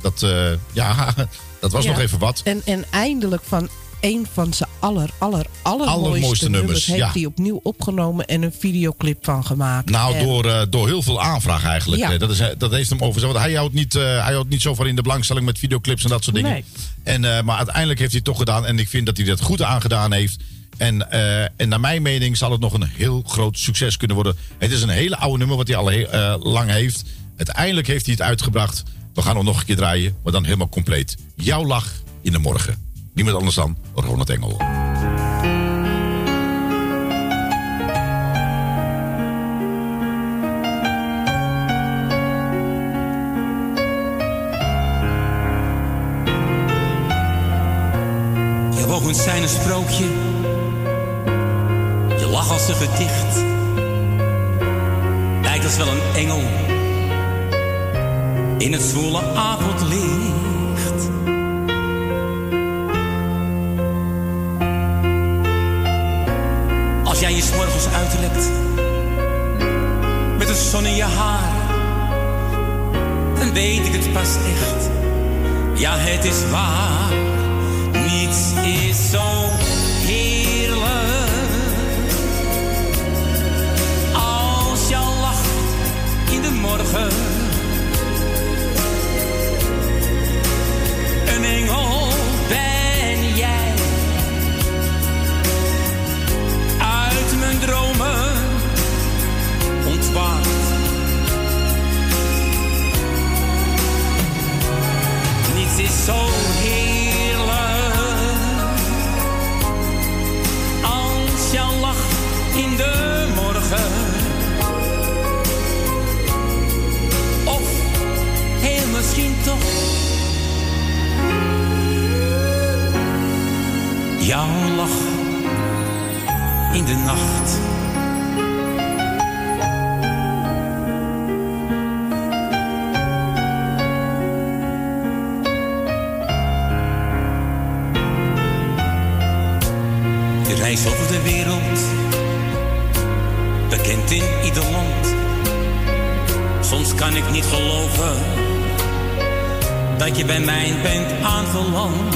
Dat, ja, dat was Ja. nog even wat. En, en eindelijk van een van zijn aller, aller, allermooiste nummers, nummers heeft ja. hij opnieuw opgenomen en een videoclip van gemaakt. Nou, En- door, eh, door heel veel aanvraag eigenlijk. Ja. Eh, Dat, is, eh, dat heeft hem over. Want hij houdt, niet, eh, hij houdt niet zo van in de belangstelling met videoclips en dat soort dingen. Nee. En, maar uiteindelijk heeft hij het toch gedaan. En ik vind dat hij dat goed aangedaan heeft. En, en naar mijn mening zal het nog een heel groot succes kunnen worden. Het is een hele oude nummer wat hij al heel lang heeft. Uiteindelijk heeft hij het uitgebracht. We gaan hem nog een keer draaien, maar dan helemaal compleet. Jouw lach in de morgen. Niemand anders dan Ronald Engel. Je ogen zijn een sprookje. Je lach als een gedicht. Lijkt als wel een engel. In het zwoele avondlicht. Als jij je 's morgens uitlekt. Met de zon in je haar. Dan weet ik het pas echt. Ja, het is waar. Niets is zo heerlijk als jouw lach in de morgen. Een engel het is zo heerlijk. Als jouw lach in de morgen. Of heel misschien toch. Jouw lach in de nacht. Reist over de wereld, bekend in ieder land. Soms kan ik niet geloven dat je bij mij bent aangeland.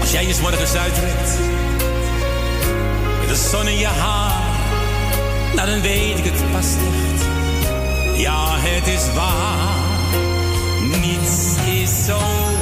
Als jij je morgens uittrekt, met de zon in je haar, dan weet ik het pas echt. Ja, het is waar. Niets is zo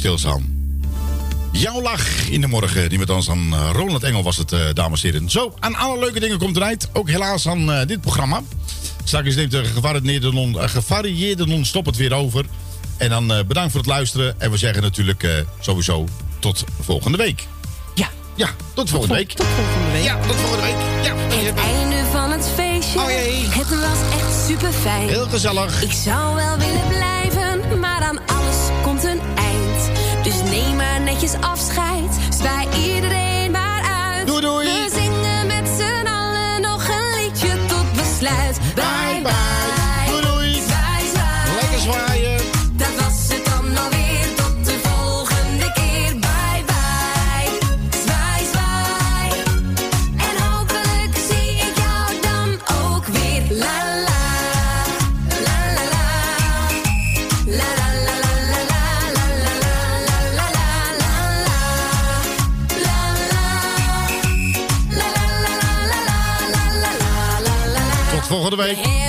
stilstaan. Jouw lach in de morgen. Die met ons aan eh, Ronald Engel was het, eh, dames en heren. Zo, aan alle leuke dingen komt eruit. Ook helaas aan eh, dit programma. Straks neemt de gevarieerde non, gevarieerde non-stop het weer over. En dan bedankt voor het luisteren. En we zeggen natuurlijk sowieso tot volgende week. Ja. Ja, tot volgende week. Tot volgende week. Ja, tot volgende week. Ja. Het einde van het feestje. Het was echt super fijn. Heel gezellig. Ik zou wel willen blijven, maar aan alles komt een eind. Dus neem maar netjes afscheid. Zwaai iedereen maar uit. Doei doei. de week.